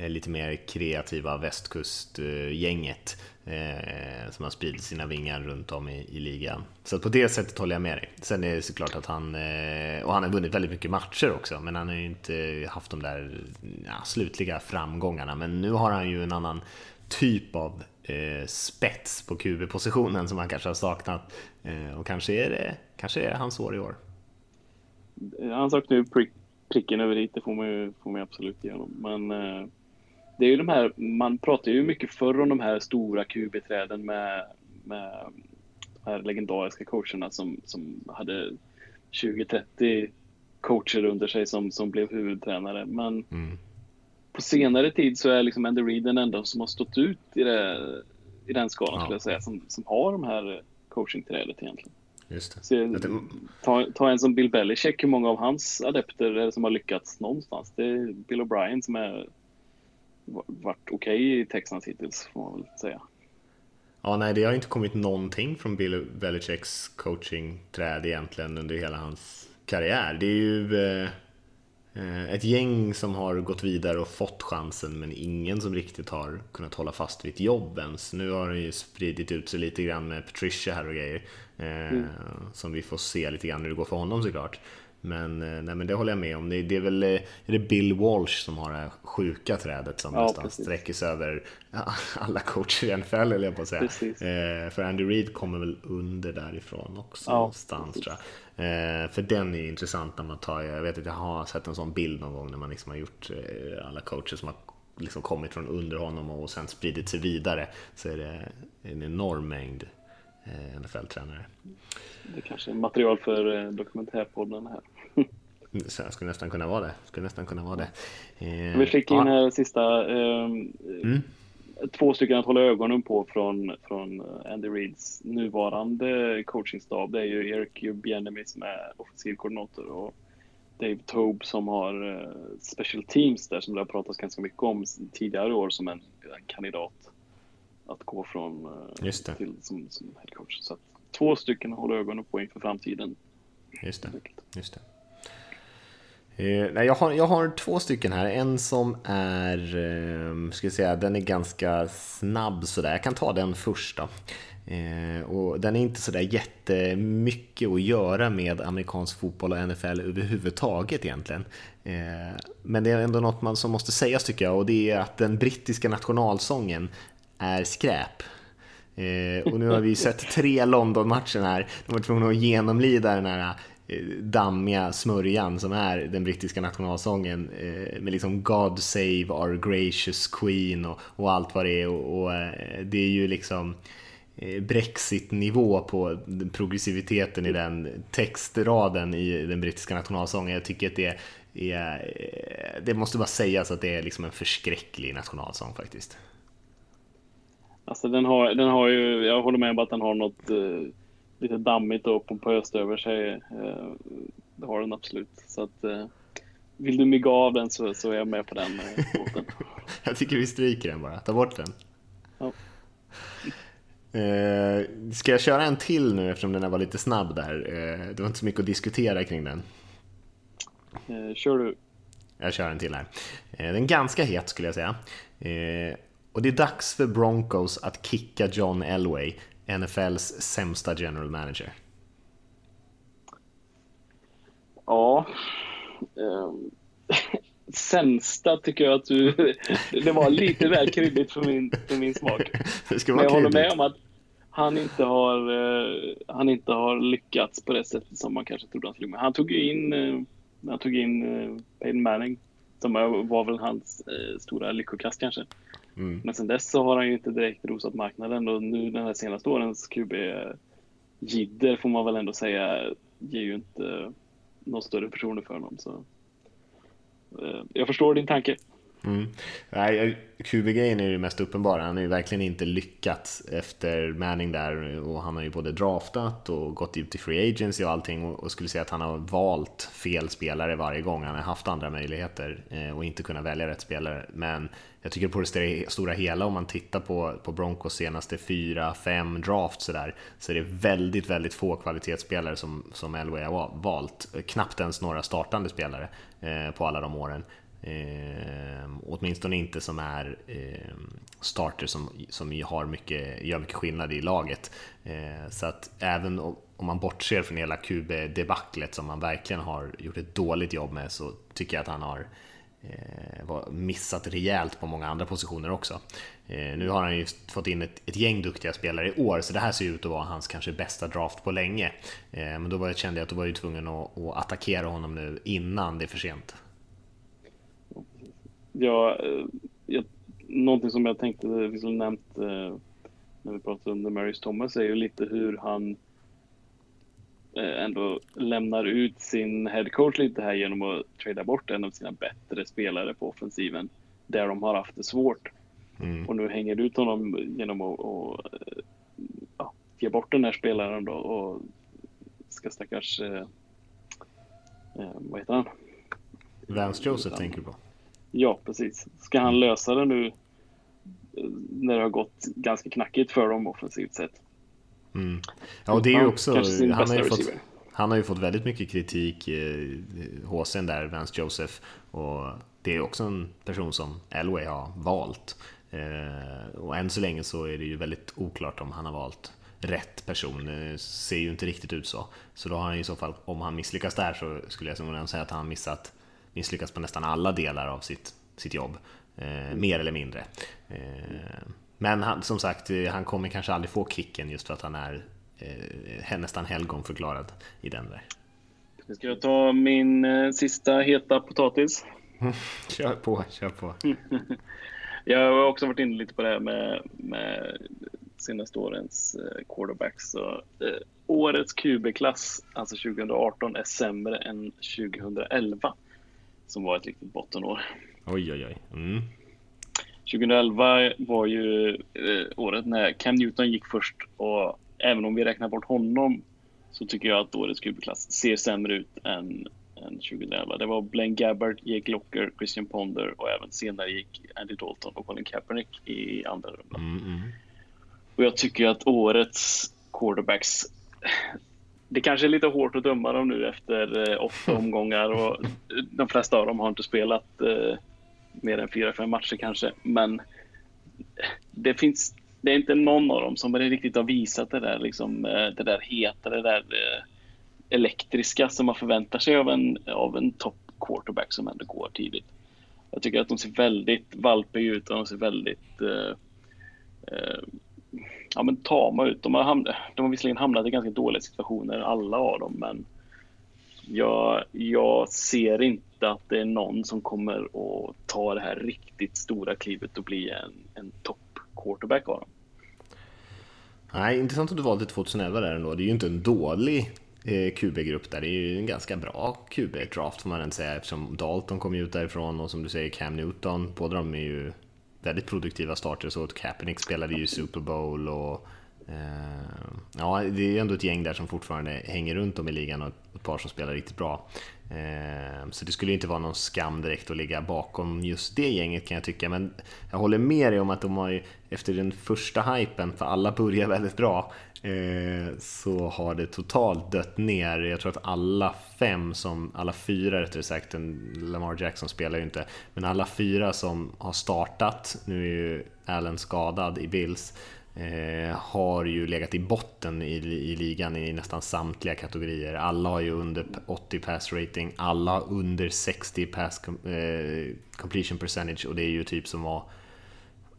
Eh, lite mer kreativa västkustgänget eh, som har spridit sina vingar runt om i, i, ligan. Så på det sättet håller jag med dig. Sen är det såklart att han, eh, och han har vunnit väldigt mycket matcher också, men han har ju inte haft de där ja, slutliga framgångarna. Men nu har han ju en annan typ av eh, spets på QB-positionen som han kanske har saknat. Eh, och kanske är det kanske är hans år i år. Han saknar ju prick, pricken över hit, det får man ju får man absolut igenom. Men eh, det är ju de här, man pratar ju mycket förr om de här stora QB-träden med, med de här legendariska coacherna som, som hade 20-30 coacher under sig som, som blev huvudtränare. Men mm. på senare tid så är liksom Andy Reid den enda som har stått ut i, det, i den skalan ja. skulle jag säga, som, som har de här coachingträdet egentligen. Just. Så, ta, ta, en som Bill Belichick, hur många av hans adepter är det som har lyckats någonstans? Det är Bill O'Brien som är varit okej okay i Texans hittills, får man väl säga. Ja, nej, det har inte kommit någonting från Bill Belichicks coachingträd egentligen under hela hans karriär. Det är ju eh, eh, ett gäng som har gått vidare och fått chansen, men ingen som riktigt har kunnat hålla fast vid ett jobb ens. Nu har det ju spridit ut sig lite grann med Patricia här och grejer, eh, mm. som vi får se lite grann hur det går för honom såklart. Men, eh, nej, men det håller jag med om. Det, det är väl är det Bill Walsh som har det här sjuka trädet som ja, nästan precis. sträcker sig över alla coacher i NFL, eller jag på att säga. Eh, för Andy Reid kommer väl under därifrån också ja, någonstans tror jag. Eh, för den är intressant när man tar, jag vet att jag har sett en sån bild någon gång när man liksom har gjort eh, alla coacher som har liksom kommit från under honom och sen spridit sig vidare. Så är det en enorm mängd eh, NFL-tränare. Det kanske är material för eh, dokumentärpodden här. Jag skulle nästan kunna vara det. Skulle nästan kunna vara det. Eh, Vi fick in här sista. Eh, mm. Två stycken att hålla ögonen på från, från Andy Reeds nuvarande coachingstab. Det är ju Eric Bieniemy som är offensiv koordinator och Dave Tobe som har uh, special teams där som det har pratats ganska mycket om tidigare år som en, en kandidat att gå från uh, till som, som head coach. Så att, två stycken att hålla ögonen på inför framtiden. Just det. Just det. Eh, nej, jag, har, jag har två stycken här. En som är, eh, ska jag säga, den är ganska snabb sådär. Jag kan ta den första. Eh, och den är inte sådär jättemycket att göra med amerikansk fotboll och NFL överhuvudtaget egentligen. Eh, men det är ändå något man som måste sägas tycker jag och det är att den brittiska nationalsången är skräp. Eh, och nu har vi sett tre London-matcher här. De var tvungna att genomlida den här Eh, dammiga smörjan som är den brittiska nationalsången eh, med liksom God save our gracious queen och, och allt vad det är och, och eh, det är ju liksom Brexit-nivå på progressiviteten i den textraden i den brittiska nationalsången. Jag tycker att det är, det måste bara sägas att det är liksom en förskräcklig nationalsång faktiskt. Alltså den har, den har ju, jag håller med om att den har något lite dammigt och pompöst över sig. Eh, det har den absolut. Så att, eh, vill du mygga av den så, så är jag med på den båten. jag tycker vi stryker den bara, ta bort den. Ja. Eh, ska jag köra en till nu eftersom den var lite snabb där? Eh, det var inte så mycket att diskutera kring den. Eh, kör du. Jag kör en till här. Eh, den är ganska het skulle jag säga. Eh, och det är dags för Broncos att kicka John Elway, NFLs sämsta general manager. Ja. Um, sämsta tycker jag att du... Det var lite väl kryddigt för min, för min smak. Men jag kryddigt. håller med om att han inte har, uh, han inte har lyckats på det sättet som man kanske trodde han skulle. Han tog ju in, uh, han tog in uh, Peyton Manning som var väl hans stora lyckokast kanske. Mm. Men sen dess så har han ju inte direkt rosat marknaden och nu den här senaste årens QB jidder får man väl ändå säga ger ju inte något större förtroende för honom. Så, eh, jag förstår din tanke. Mm. Nej, QB-grejen är ju mest uppenbara. Han har ju verkligen inte lyckats efter Manning där och han har ju både draftat och gått ut i free agency och allting och skulle säga att han har valt fel spelare varje gång. Han har haft andra möjligheter eh, och inte kunnat välja rätt spelare. Men jag tycker på det stora hela om man tittar på, på Broncos senaste fyra, fem drafts sådär, så är det väldigt, väldigt få kvalitetsspelare som, som Elway har valt. Knappt ens några startande spelare eh, på alla de åren. Eh, åtminstone inte som är eh, starter som, som har mycket, gör mycket skillnad i laget. Eh, så att även om man bortser från hela QB-debaclet som man verkligen har gjort ett dåligt jobb med så tycker jag att han har eh, Eh, missat rejält på många andra positioner också. Eh, nu har han ju fått in ett, ett, gäng duktiga spelare i år så det här ser ut att vara hans kanske bästa draft på länge. Eh, men då var jag, kände jag att då var jag tvungen att, att attackera honom nu innan det är för sent. Ja, jag, någonting som jag tänkte vi nämnt när vi pratade om Demarius Thomas är ju lite hur han ändå lämnar ut sin headcoach lite här genom att trada bort en av sina bättre spelare på offensiven där de har haft det svårt. Mm. Och nu hänger du ut honom genom att och, ja, ge bort den här spelaren då och ska stackars, eh, vad heter han? Vance Joseph tänker du på? Ja, precis. Ska han lösa det nu eh, när det har gått ganska knackigt för dem offensivt sett? Mm. Ja, och det är också... Han har ju, fått, han har ju fått väldigt mycket kritik, eh, HCn där, Vance Joseph. Och det är också en person som Elway har valt. Eh, och än så länge så är det ju väldigt oklart om han har valt rätt person. Det ser ju inte riktigt ut så. Så då har han i så fall, om han misslyckas där så skulle jag säga att han missat misslyckats på nästan alla delar av sitt, sitt jobb. Eh, mer eller mindre. Eh, men han, som sagt, eh, han kommer kanske aldrig få kicken just för att han är eh, nästan helgonförklarad i den där. Ska jag ta min eh, sista heta potatis? kör på, kör på. jag har också varit inne lite på det här med, med senaste årens eh, quarterbacks. Så, eh, årets QB-klass, alltså 2018, är sämre än 2011 som var ett riktigt bottenår. Oj, oj, oj. Mm. 2011 var ju eh, året när Cam Newton gick först och även om vi räknar bort honom så tycker jag att årets QB-klass ser sämre ut än, än 2011. Det var Blaine Gabbard, Jake Locker, Christian Ponder och även senare gick Andy Dalton och Colin Kaepernick i andra rundan. Mm, mm. Och jag tycker att årets quarterbacks det kanske är lite hårt att döma dem nu efter eh, åtta omgångar och de flesta av dem har inte spelat eh, mer än fyra, fem matcher kanske. Men det finns, det är inte någon av dem som riktigt har visat det där, liksom, eh, det där heta, det där eh, elektriska som man förväntar sig av en, av en topp quarterback som ändå går tidigt. Jag tycker att de ser väldigt valpiga ut och de ser väldigt eh, eh, ja, men tama ut. De har, hamnat, de har visserligen hamnat i ganska dåliga situationer, alla av dem, men jag, jag ser inte att det är någon som kommer att ta det här riktigt stora klivet och bli en, en topp quarterback av dem. Nej, intressant att du valde 2011 där ändå. Det är ju inte en dålig eh, QB-grupp där. Det är ju en ganska bra QB-draft får man ändå säga eftersom Dalton kom ut därifrån och som du säger Cam Newton. Båda de är ju väldigt produktiva starters och Kaepernick spelade ju Super Bowl och Eh, ja, det är ändå ett gäng där som fortfarande hänger runt om i ligan och ett par som spelar riktigt bra. Eh, så det skulle inte vara någon skam direkt att ligga bakom just det gänget kan jag tycka, men jag håller med dig om att de har ju efter den första hypen, för alla börjar väldigt bra, eh, så har det totalt dött ner. Jag tror att alla fem, som, alla fyra rättare sagt, Lamar Jackson spelar ju inte, men alla fyra som har startat, nu är ju Allen skadad i Bills, eh, har ju legat i botten i, i ligan i nästan samtliga kategorier. Alla har ju under 80 pass rating, alla under 60 pass eh, completion percentage och det är ju typ som var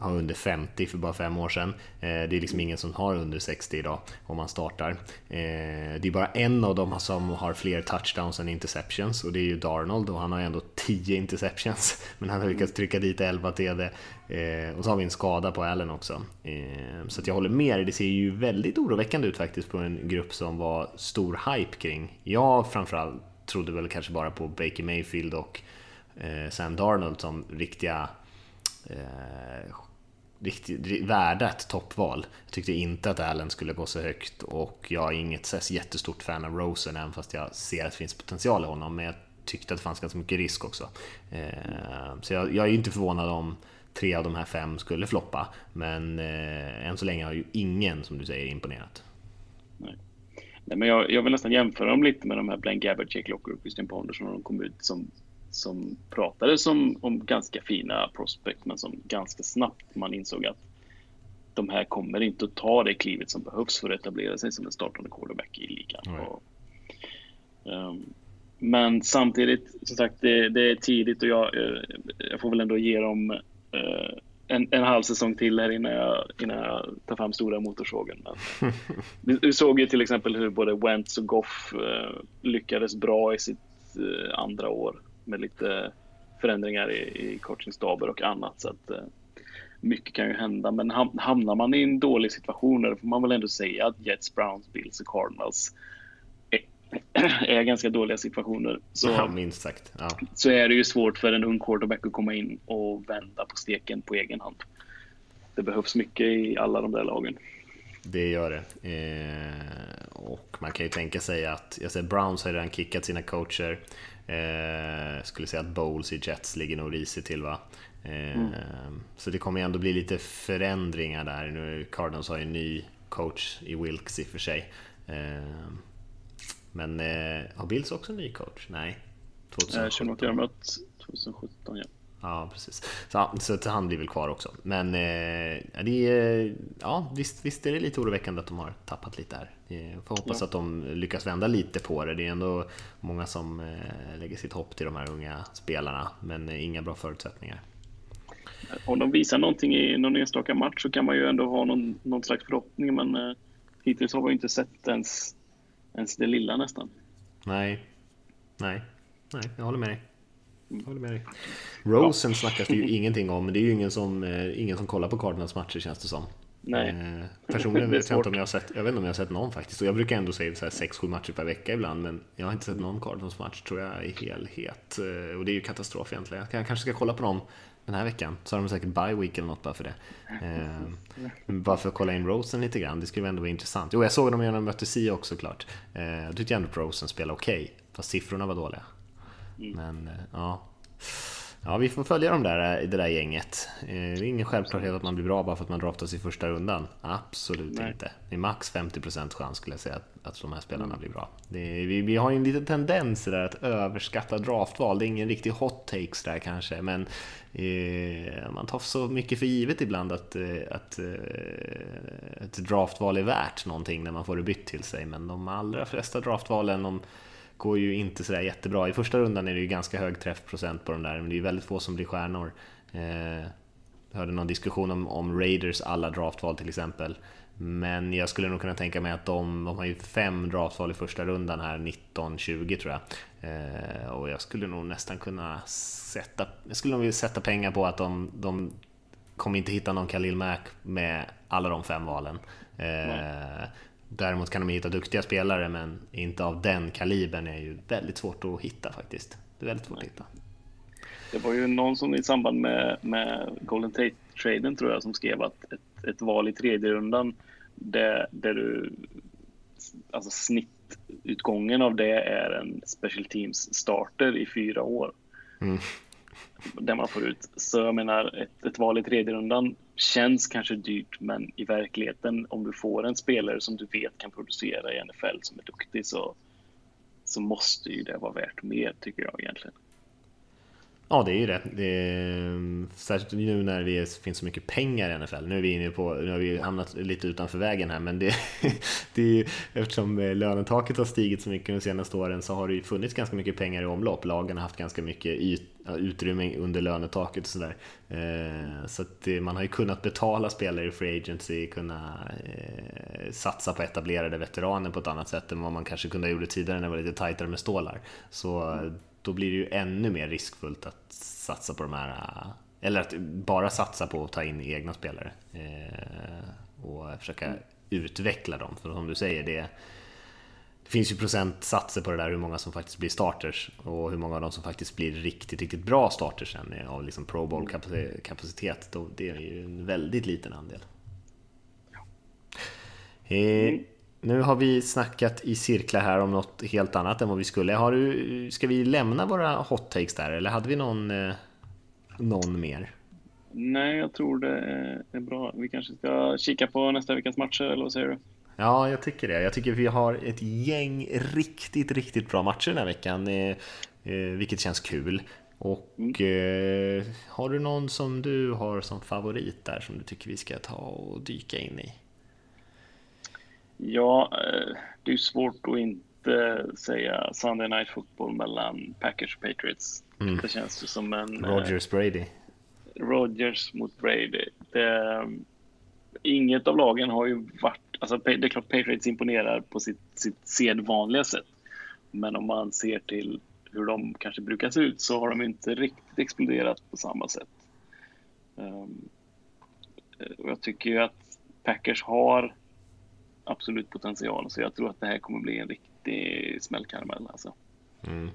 har under 50 för bara fem år sedan. Eh, det är liksom ingen som har under 60 idag om man startar. Eh, det är bara en av dem som har fler touchdowns än interceptions och det är ju Darnold och han har ändå 10 interceptions. Men han har lyckats trycka dit 11 TD. Eh, och så har vi en skada på Allen också. Eh, så jag håller med dig, det ser ju väldigt oroväckande ut faktiskt på en grupp som var stor hype kring. Jag framförallt trodde väl kanske bara på Baker Mayfield och eh, Sam Darnold som riktiga eh, riktigt värda ett toppval. Jag tyckte inte att Allen skulle gå så högt och jag är inget jättestort fan av Rosen även fast jag ser att det finns potential i honom. Men jag tyckte att det fanns ganska mycket risk också. Eh, så jag, jag är inte förvånad om tre av de här fem skulle floppa. Men eh, än så länge har ju ingen, som du säger, imponerat. Nej. Nej, men jag, jag vill nästan jämföra dem lite med de här Blaine Gabbard, Jake Locker och Christian Ponderson när de kom ut som som pratade som, om ganska fina prospect men som ganska snabbt man insåg att de här kommer inte att ta det klivet som behövs för att etablera sig som en startande quarterback i ligan. Och, um, men samtidigt, som sagt, det, det är tidigt och jag, eh, jag, får väl ändå ge dem uh, en, en halv säsong till här innan jag, innan jag tar fram stora motorsågen. Men, vi, vi, såg ju till exempel hur både Wentz och Goff uh, lyckades bra i sitt uh, andra år med lite förändringar i, i coachingstaber och annat. Så att, eh, mycket kan ju hända, men hamnar man i en dålig situation, då får man väl ändå säga att Jets, Browns, Bills och Cardinals är, är ganska dåliga situationer. Så, ja, minst sagt. Ja. så är det ju svårt för en ung quarterback att komma in och vända på steken på egen hand. Det behövs mycket i alla de där lagen. Det gör det. Eh, och man kan ju tänka sig att, jag säger Browns har redan kickat sina coacher. Eh, skulle säga att Bowles i Jets ligger nog risigt till va. Eh, mm. Så det kommer ju ändå bli lite förändringar där. Nu Cardinals har ju en ny coach i Wilkes i och för sig. Eh, men eh, har Bills också en ny coach? Nej. 2017. Eh, 2017 ja. Ja, precis. Så, så han blir väl kvar också. Men eh, det är, ja, visst, visst är det lite oroväckande att de har tappat lite här. Eh, får hoppas ja. att de lyckas vända lite på det. Det är ändå många som eh, lägger sitt hopp till de här unga spelarna, men eh, inga bra förutsättningar. Om de visar någonting i någon enstaka match så kan man ju ändå ha någon, någon slags förhoppning, men eh, hittills har vi inte sett ens, ens det lilla nästan. Nej, nej, nej, jag håller med dig. Jag håller med dig. Rosen ja. snackas det ju ingenting om, men det är ju ingen som, eh, ingen som kollar på Cardinals matcher känns det som. Nej. Eh, personligen vet jag inte om jag har sett, jag vet inte om jag har sett någon faktiskt. Och jag brukar ändå säga 6-7 matcher per vecka ibland, men jag har inte sett någon Cardinals match tror jag i helhet. Eh, och det är ju katastrof egentligen. Jag kanske ska kolla på dem den här veckan. Så har de säkert bye week eller något bara för det. Eh, bara för att kolla in Rosen lite grann. Det skulle ändå vara intressant. Jo, jag såg dem när de mötte Sia också klart. Eh, jag tyckte ändå att Rosen spelade okej, okay, fast siffrorna var dåliga. Mm. Men eh, ja, Ja, vi får följa dem där, det där gänget. Det är ingen självklarhet att man blir bra bara för att man draftas i första rundan. Absolut Nej. inte. Det är max 50% chans skulle jag säga att, att de här spelarna mm. blir bra. Är, vi, vi, har ju en liten tendens där att överskatta draftval. Det är ingen riktig hot takes där kanske, men eh, man tar så mycket för givet ibland att, eh, att eh, ett draftval är värt någonting när man får det bytt till sig. Men de allra flesta draftvalen, de går ju inte sådär jättebra. I första rundan är det ju ganska hög träffprocent på de där, men det är väldigt få som blir stjärnor. Eh, jag hörde någon diskussion om, om Raiders alla draftval till exempel. Men jag skulle nog kunna tänka mig att de, de har ju fem draftval i första rundan här, 19-20 tror jag. Eh, och jag skulle nog nästan kunna sätta, jag skulle nog vilja sätta pengar på att de, de kommer inte hitta någon Khalil Mack med alla de fem valen. Eh, Däremot kan de hitta duktiga spelare, men inte av den kalibern är ju väldigt svårt att hitta faktiskt. Det är väldigt svårt att hitta. Det var ju någon som i samband med, med Golden Tate-traden tror jag som skrev att ett, ett val i tredje rundan där, där du, alltså snittutgången av det är en special teams starter i fyra år. Mm. Där man får ut, så jag menar ett, ett val i tredje rundan känns kanske dyrt, men i verkligheten om du får en spelare som du vet kan producera i NFL som är duktig så, så måste ju det vara värt mer tycker jag egentligen. Ja, det är ju det. det är, eh, särskilt nu när det finns så mycket pengar i NFL. Nu är vi inne på, nu har vi hamnat lite utanför vägen här, men det, det är, eftersom eh, lönetaket har stigit så mycket de senaste åren så har det ju funnits ganska mycket pengar i omlopp. Lagen har haft ganska mycket yt, utrymme under lönetaket och sådär. Eh, så att man har ju kunnat betala spelare i Free Agency, kunna satsa på etablerade veteraner på ett annat sätt än vad man kanske kunde ha gjort tidigare när det var lite tajtare med stålar. Så då blir det ju ännu mer riskfullt att satsa på de här, eller att bara satsa på att ta in egna spelare eh, och försöka mm. utveckla dem. För som du säger, det, det finns ju procentsatser på det där hur många som faktiskt blir starters och hur många av dem som faktiskt blir riktigt, riktigt bra starters sen av liksom Pro Bowl kapacitet. Det är ju en väldigt liten andel. Eh, nu har vi snackat i cirklar här om något helt annat än vad vi skulle. Har du, ska vi lämna våra hot takes där eller hade vi någon, eh, någon mer? Nej, jag tror det är bra. Vi kanske ska kika på nästa veckas matcher, eller vad säger du? Ja, jag tycker det. Jag tycker vi har ett gäng riktigt, riktigt bra matcher den här veckan, eh, eh, vilket känns kul. Och mm. har du någon som du har som favorit där som du tycker vi ska ta och dyka in i? Ja, eh, det är svårt att inte säga Sunday Night Football mellan Packers och Patriots. Mm. Det känns ju som en... Eh, Rogers Brady. Rogers mot Brady. Det, inget av lagen har ju varit... Alltså det är klart Patriots imponerar på sitt, sitt sedvanliga sätt. Men om man ser till hur de kanske brukar se ut så har de inte riktigt exploderat på samma sätt. Um, och jag tycker ju att Packers har absolut potential. Så jag tror att det här kommer bli en riktig smällkaramell. Alltså. Mm.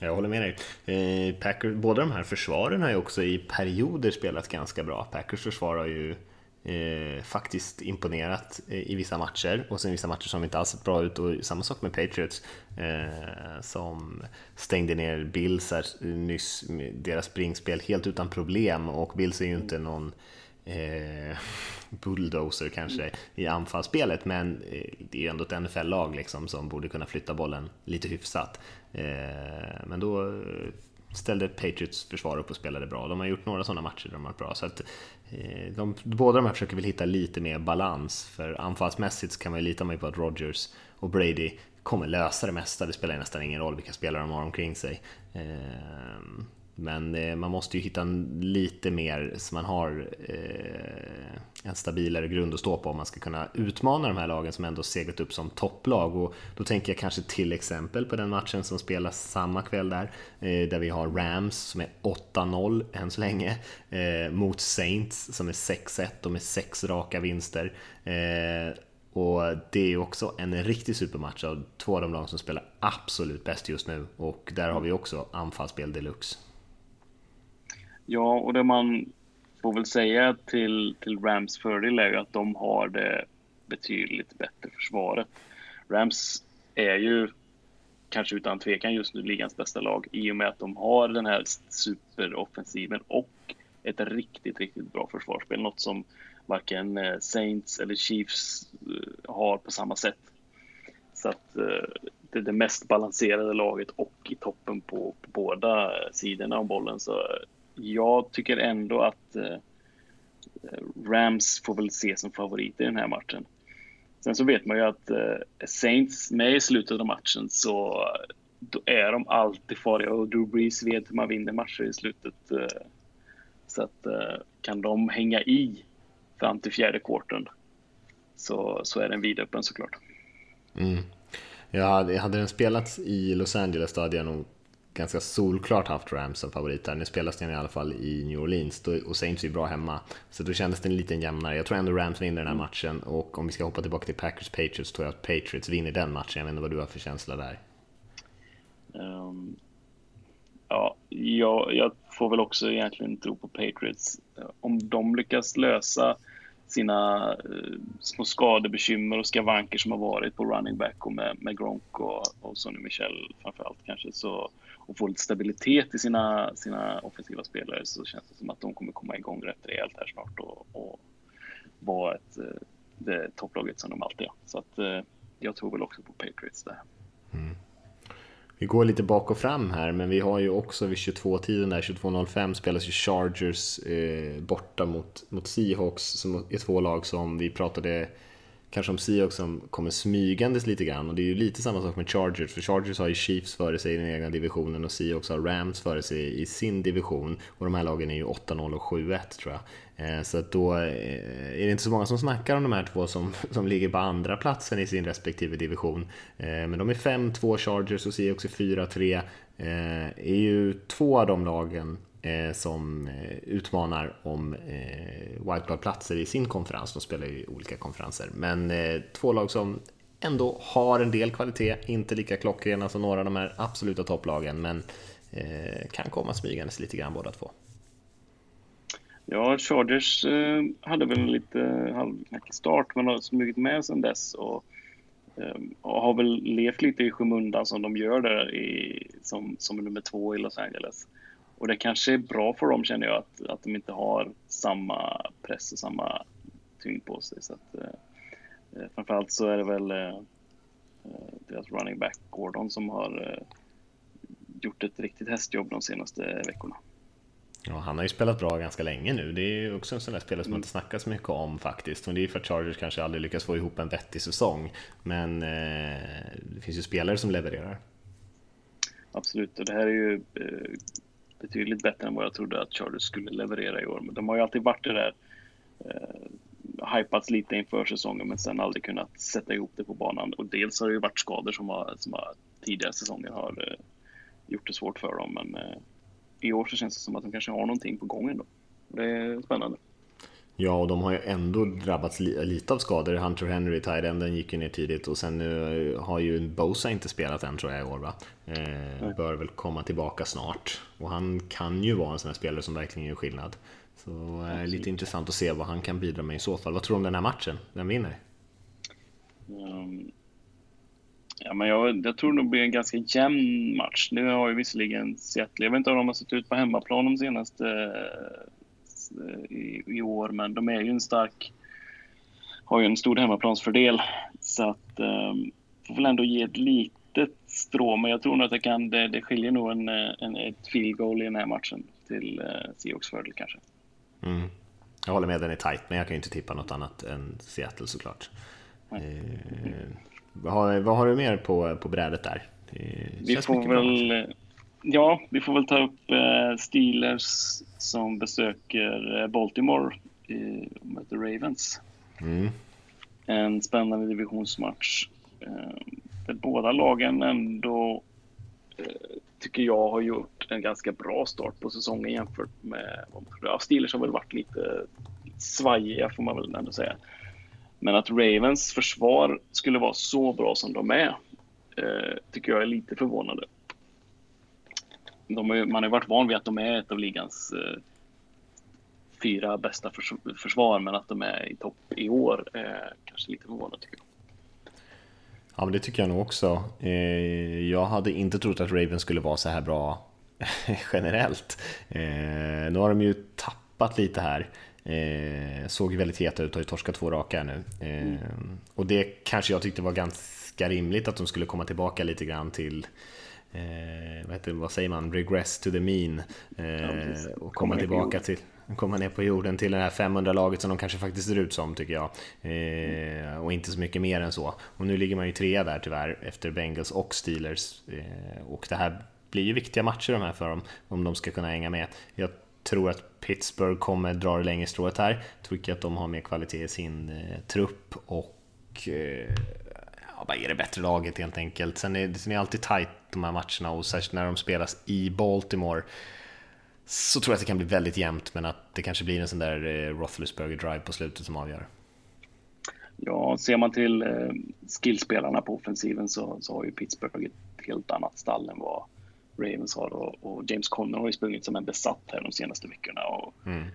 Jag håller med dig. Eh, Packers, båda de här försvaren har ju också i perioder spelat ganska bra. Packers försvar har ju eh, faktiskt imponerat eh, i vissa matcher och sen vissa matcher som inte alls sett bra ut och samma sak med Patriots eh, som stängde ner Bills här nyss, deras springspel helt utan problem och Bills är ju inte någon eh, bulldozer kanske i anfallsspelet, men eh, det är ju ändå ett NFL-lag liksom som borde kunna flytta bollen lite hyfsat. Eh, men då eh, ställde Patriots försvar upp och spelade bra. De har gjort några sådana matcher där de har varit bra. Så att, eh, de, båda de här försöker väl hitta lite mer balans, för anfallsmässigt kan man ju lita på att Rodgers och Brady kommer lösa det mesta. Det spelar nästan ingen roll vilka spelare de har omkring sig. Eh, men eh, man måste ju hitta lite mer så man har eh, en stabilare grund att stå på om man ska kunna utmana de här lagen som ändå seglat upp som topplag. Och då tänker jag kanske till exempel på den matchen som spelas samma kväll där, eh, där vi har Rams som är 8-0 än så länge, mot Saints som är 6-1 och med sex raka vinster. Och det är också en riktig supermatch av två av de lag som spelar absolut bäst just nu och där har vi också anfallsspel deluxe. Ja, och det man får väl säga till, till Rams fördel är ju att de har det betydligt bättre försvaret. Rams är ju kanske utan tvekan just nu ligans bästa lag i och med att de har den här superoffensiven och ett riktigt, riktigt bra försvarsspel. Något som varken eh, Saints eller Chiefs eh, har på samma sätt. Så att eh, det är det mest balanserade laget och i toppen på, på båda sidorna om bollen. Så jag tycker ändå att eh, Rams får väl ses som favorit i den här matchen. Sen så vet man ju att eh, Saints med i slutet av matchen så då är de alltid farliga och Drew Brees vet hur man vinner matcher i slutet. Eh, så att eh, kan de hänga i fram till fjärde kvarten så, så är den vidöppen såklart. Mm. Ja, hade den spelats i Los Angeles då hade jag nog ganska solklart haft Rams som favorit där. Nu spelas den i alla fall i New Orleans och Saints är bra hemma. Så då kändes den lite jämnare. Jag tror ändå Rams vinner den här matchen och om vi ska hoppa tillbaka till Packers Patriots tror jag att Patriots vinner den matchen. Jag vet inte vad du har för känsla där. Um, ja, jag, jag får väl också egentligen tro på Patriots. Om de lyckas lösa sina eh, små skadebekymmer och skavanker som har varit på running back och med, med Gronk och, och Sonny Michel framförallt kanske så och få lite stabilitet i sina, sina offensiva spelare så känns det som att de kommer komma igång rätt rejält här snart och, och vara ett, eh, det topplaget som de alltid är. Så att eh, jag tror väl också på Patriots där. Mm. Vi går lite bak och fram här, men vi har ju också vid 22-tiden där, 22.05 spelas ju Chargers eh, borta mot, mot Seahawks som är två lag som vi pratade kanske om Seahawks som kommer smygandes lite grann och det är ju lite samma sak med Chargers för Chargers har ju Chiefs före sig i den egna divisionen och Seahawks har Rams före sig i sin division och de här lagen är ju 8-0 och 7-1 tror jag. Eh, så att då eh, är det inte så många som snackar om de här två som, som ligger på andra platsen i sin respektive division. Eh, men de är 5-2 Chargers och Seahawks är 4-3. Är ju två av de lagen Eh, som eh, utmanar om eh, wildcard-platser i sin konferens. De spelar ju olika konferenser, men eh, två lag som ändå har en del kvalitet, inte lika klockrena som några av de här absoluta topplagen, men eh, kan komma smygandes lite grann båda två. Ja, Chargers eh, hade väl en lite halvknackig start, men har smugit med sen dess och, eh, och, har väl levt lite i skymundan som de gör där i, som, som nummer två i Los Angeles. Och det kanske är bra för dem känner jag att, att de inte har samma press och samma tyngd på sig. Så att, eh, framförallt så är det väl eh, eh, deras running back Gordon som har eh, gjort ett riktigt hästjobb de senaste veckorna. Ja, han har ju spelat bra ganska länge nu. Det är också en sån där spelare som man inte snackar så mycket om faktiskt. Och det är för att Chargers kanske aldrig lyckas få ihop en vettig säsong. Men eh, det finns ju spelare som levererar. Absolut, och det här är ju eh, betydligt bättre än vad jag trodde att Chargers skulle leverera i år. Men de har ju alltid varit det där eh, hypats lite inför säsongen men sen aldrig kunnat sätta ihop det på banan. Och dels har det ju varit skador som, har, som har, tidigare säsonger har eh, gjort det svårt för dem. Men eh, i år så känns det som att de kanske har någonting på gång ändå. Det är spännande. Ja, och de har ju ändå drabbats lite av skador. Hunter Henry, tight gick ju ner tidigt och sen nu har ju Bosa inte spelat än tror jag i år va? Eh, bör väl komma tillbaka snart. Och han kan ju vara en sån här spelare som verkligen gör skillnad. Så eh, lite intressant att se vad han kan bidra med i så fall. Vad tror du om den här matchen? Vem vinner? Um, ja, men jag, jag tror det blir en ganska jämn match. Nu har ju visserligen Seattle, jag vet inte om de har sett ut på hemmaplan de senaste Eh, i, i år, men de är ju en stark, har ju en stor hemmaplansfördel. Så att, um, får väl ändå ge ett litet strå, men jag tror nog att det kan, det, det skiljer nog en, en, ett field goal i den här matchen till uh, Seahawks fördel kanske. Mm. Jag håller med, den är tight, men jag kan ju inte tippa något annat än Seattle såklart. Eh, vad, har, vad har du mer på, på brädet där? Vi får väl Ja, vi får väl ta upp eh, Steelers som besöker eh, Baltimore och möter Ravens. Mm. En spännande divisionsmatch. Eh, där båda lagen ändå tycker jag har gjort en ganska bra start på säsongen jämfört med ja, Steelers har väl varit lite svajiga får man väl ändå säga. Men att Ravens försvar skulle vara så bra som de är tycker jag är lite förvånande de man har varit van vid att de är ett av ligans eh, fyra bästa förs försvar, men att de är i topp i år är kanske lite förvånande tycker jag. Ja, men det tycker jag nog också. Eh, jag hade inte trott att Ravens skulle vara så här bra generellt. Eh, nu har de ju tappat lite här. Eh, såg ju väldigt heta ut, har ju torskat två raka nu. Mm. Och det kanske jag tyckte var ganska rimligt att de skulle komma tillbaka lite grann till eh, vad, heter, vad säger man, regress to the mean eh, och komma tillbaka till komma ner på jorden till det här 500-laget som de kanske faktiskt ser ut som tycker jag. Eh, och inte så mycket mer än så. Och nu ligger man ju trea där tyvärr efter Bengals och Steelers. Eh, och det här blir ju viktiga matcher de här för dem om de ska kunna hänga med. Jag tror att Pittsburgh kommer dra det längre strået här. Jag tror att de har mer kvalitet i sin eh, trupp och eh, ja, bara är det bättre laget helt enkelt. Sen är, sen är det alltid tight de här matcherna och särskilt när de spelas i Baltimore så tror jag att det kan bli väldigt jämnt men att det kanske blir en sån där eh, Roethlisberger drive på slutet som avgör. Ja, ser man till eh, skillspelarna på offensiven så, så har ju Pittsburgh ett helt annat stall än vad Ravens har och, och James Conner har ju sprungit som en besatt här de senaste veckorna. Och mm.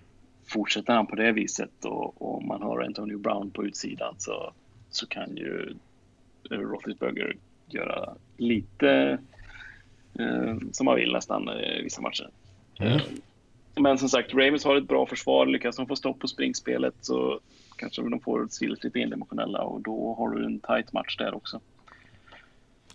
Fortsätter han på det viset och, och man har Antonio Brown på utsidan så, så kan ju eh, Roethlisberger göra lite eh, som man vill nästan i vissa matcher. Mm. Eh, men som sagt, Ravens har ett bra försvar. Lyckas de få stopp på springspelet så kanske de får Steelers lite endimensionella och då har du en tight match där också.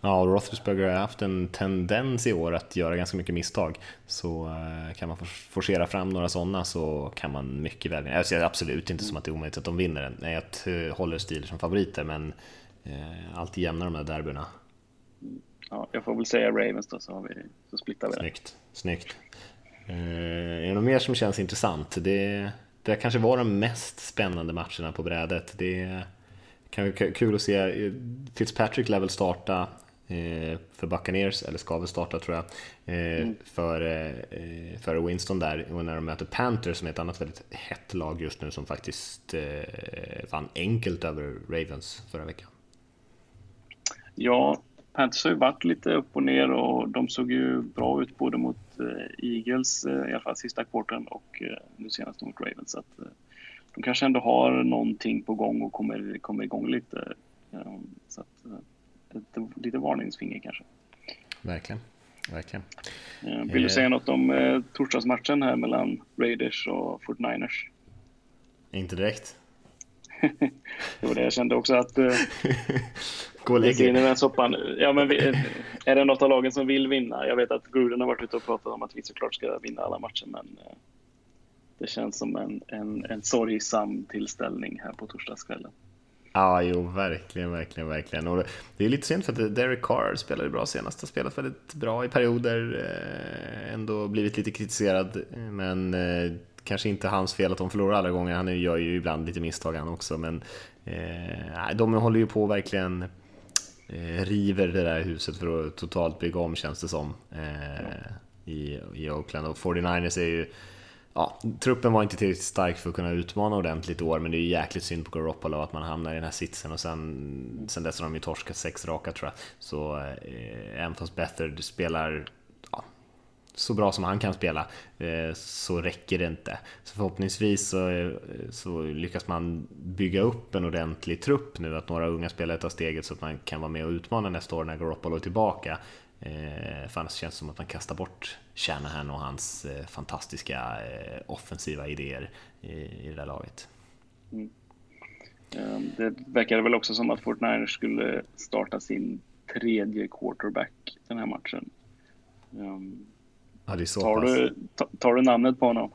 Ja, och Roethlisberger har haft en tendens i år att göra ganska mycket misstag. Så eh, kan man forcera fram några sådana så kan man mycket väl vinna. Jag ser absolut inte som att det är omöjligt att de vinner den. Nej, jag håller Steelers som favoriter, men eh, alltid jämna de här derbyna. Ja, jag får väl säga Ravens då, så, har vi, så splittar vi Snyggt, snyggt. Eh, är det något mer som känns intressant? Det, det kanske var de mest spännande matcherna på brädet. Det kan vara kul att se eh, Fitzpatrick lär väl starta eh, för Buccaneers, eller ska väl starta tror jag, mm. för, för Winston där och när de möter Panthers som är ett annat väldigt hett lag just nu som faktiskt vann enkelt över Ravens förra veckan. Ja, Panthers har ju varit lite upp och ner och de såg ju bra ut både mot eh, Eagles, eh, i alla fall sista kvarten, och eh, nu senast mot Ravens. Så att, de kanske ändå har någonting på gång och kommer, kommer igång lite. Så att, lite, lite varningsfinger kanske. Verkligen. Verkligen. Vill du säga något om torsdagsmatchen här mellan Raiders och 49ers? Inte direkt. jo, det jag kände också att Gå och lägg er. soppan. Ja, men är det något av lagen som vill vinna? Jag vet att Gruden har varit ute och pratat om att vi såklart ska vinna alla matcher, men eh, det känns som en, en, en sorgsam tillställning här på torsdagskvällen. Ja, jo, verkligen, verkligen, verkligen. Och det är lite synd för att Derek Carr spelade bra senast, har spelat väldigt bra i perioder, eh, ändå blivit lite kritiserad, men eh, kanske inte hans fel att de förlorar alla gånger, han gör ju ibland lite misstag han också, men eh, de håller ju på verkligen Eh, river det där huset för att totalt bygga om känns det som eh, i, i Oakland. Och 49ers är ju, ja, truppen var inte tillräckligt stark för att kunna utmana ordentligt i år, men det är ju jäkligt synd på Garoppolo att man hamnar i den här sitsen och sen, sen dess har de ju torskat sex raka tror jag. Så eh, även fast Bethard spelar så bra som han kan spela eh, så räcker det inte. Så förhoppningsvis så, eh, så, lyckas man bygga upp en ordentlig trupp nu, att några unga spelare tar steget så att man kan vara med och utmana nästa år när Garoppolo är tillbaka. Eh, för annars känns det som att man kastar bort Shanahan och hans fantastiska offensiva idéer i, det där laget. Mm. Ehm, det verkade väl också som att Fortnite skulle starta sin tredje quarterback den här matchen. Um, så tar, du, tar du namnet på honom?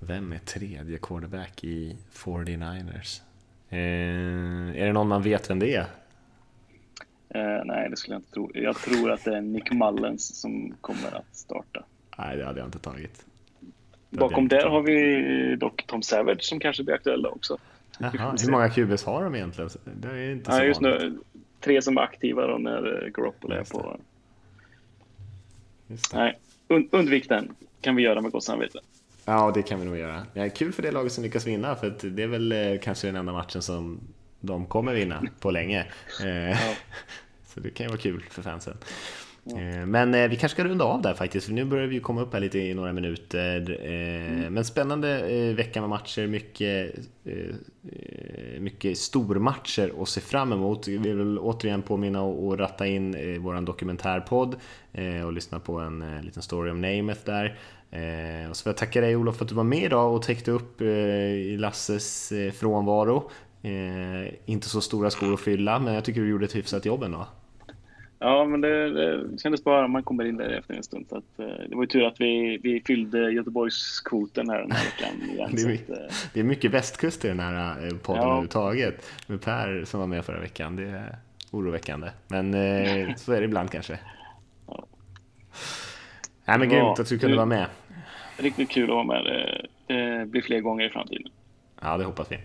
Vem är tredje quarterback i 49ers? Eh, är det någon man vet vem det är? Eh, nej, det skulle jag inte tro. Jag tror att det är Nick Mullens som kommer att starta. Nej, det hade jag inte tagit. Bakom där har vi dock Tom Savage som kanske blir aktuella också. Jaha, hur många QBs har de egentligen? Det är inte så ja, just nu, tre som är aktiva då när Garoppolo är på. Nej, und undvik den, kan vi göra med gott samvete. Ja, det kan vi nog göra. Är kul för det laget som lyckas vinna, för det är väl eh, kanske den enda matchen som de kommer vinna på länge. Eh, ja. Så det kan ju vara kul för fansen. Ja. Eh, men vi kanske ska runda av där faktiskt, för nu börjar vi komma upp här lite i några minuter. Mm. Men spännande vecka med matcher, mycket Eh, mycket stormatcher att se fram emot. Vi vill återigen påminna och ratta in vår våran dokumentärpodd eh, och lyssna på en liten story om Namath där. Och så vill jag tacka dig Olof för att du var med idag och täckte upp i Lasses frånvaro. Inte så stora skor att fylla, men jag tycker du gjorde ett hyfsat jobb ändå. Ja, men det, det kändes bra när man kommer in där efter en stund. Så att, eh, det var ju tur att vi, vi fyllde Göteborgskvoten här den här veckan. Igen, det, är, att, eh, det är mycket västkust i den här eh, podden ja. överhuvudtaget. Med Per som var med förra veckan, det är oroväckande. Men så är det ibland kanske. Ja. Nej men grymt att du kunde vara med. Riktigt kul att vara med. Det blir fler gånger i framtiden. Ja, det hoppas vi.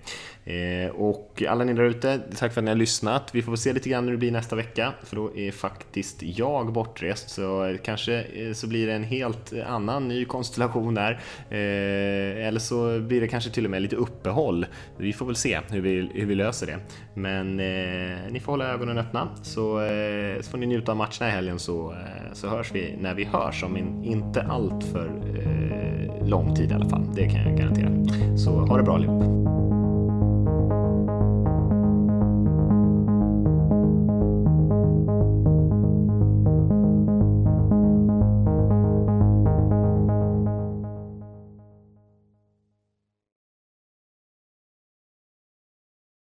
Eh, och alla ni där ute, tack för att ni har lyssnat. Vi får se lite grann hur det blir nästa vecka, för då är faktiskt jag bortrest, så kanske eh, så blir det en helt eh, annan ny konstellation där. Eh, eller så blir det kanske till och med lite uppehåll. Vi får väl se hur vi, hur vi löser det. Men eh, ni får hålla ögonen öppna, så, eh, så får ni njuta av matcherna i helgen så, eh, så hörs vi när vi hörs, om inte allt för eh, lång tid i alla fall. Det kan jag garantera. Så ha det bra allihop.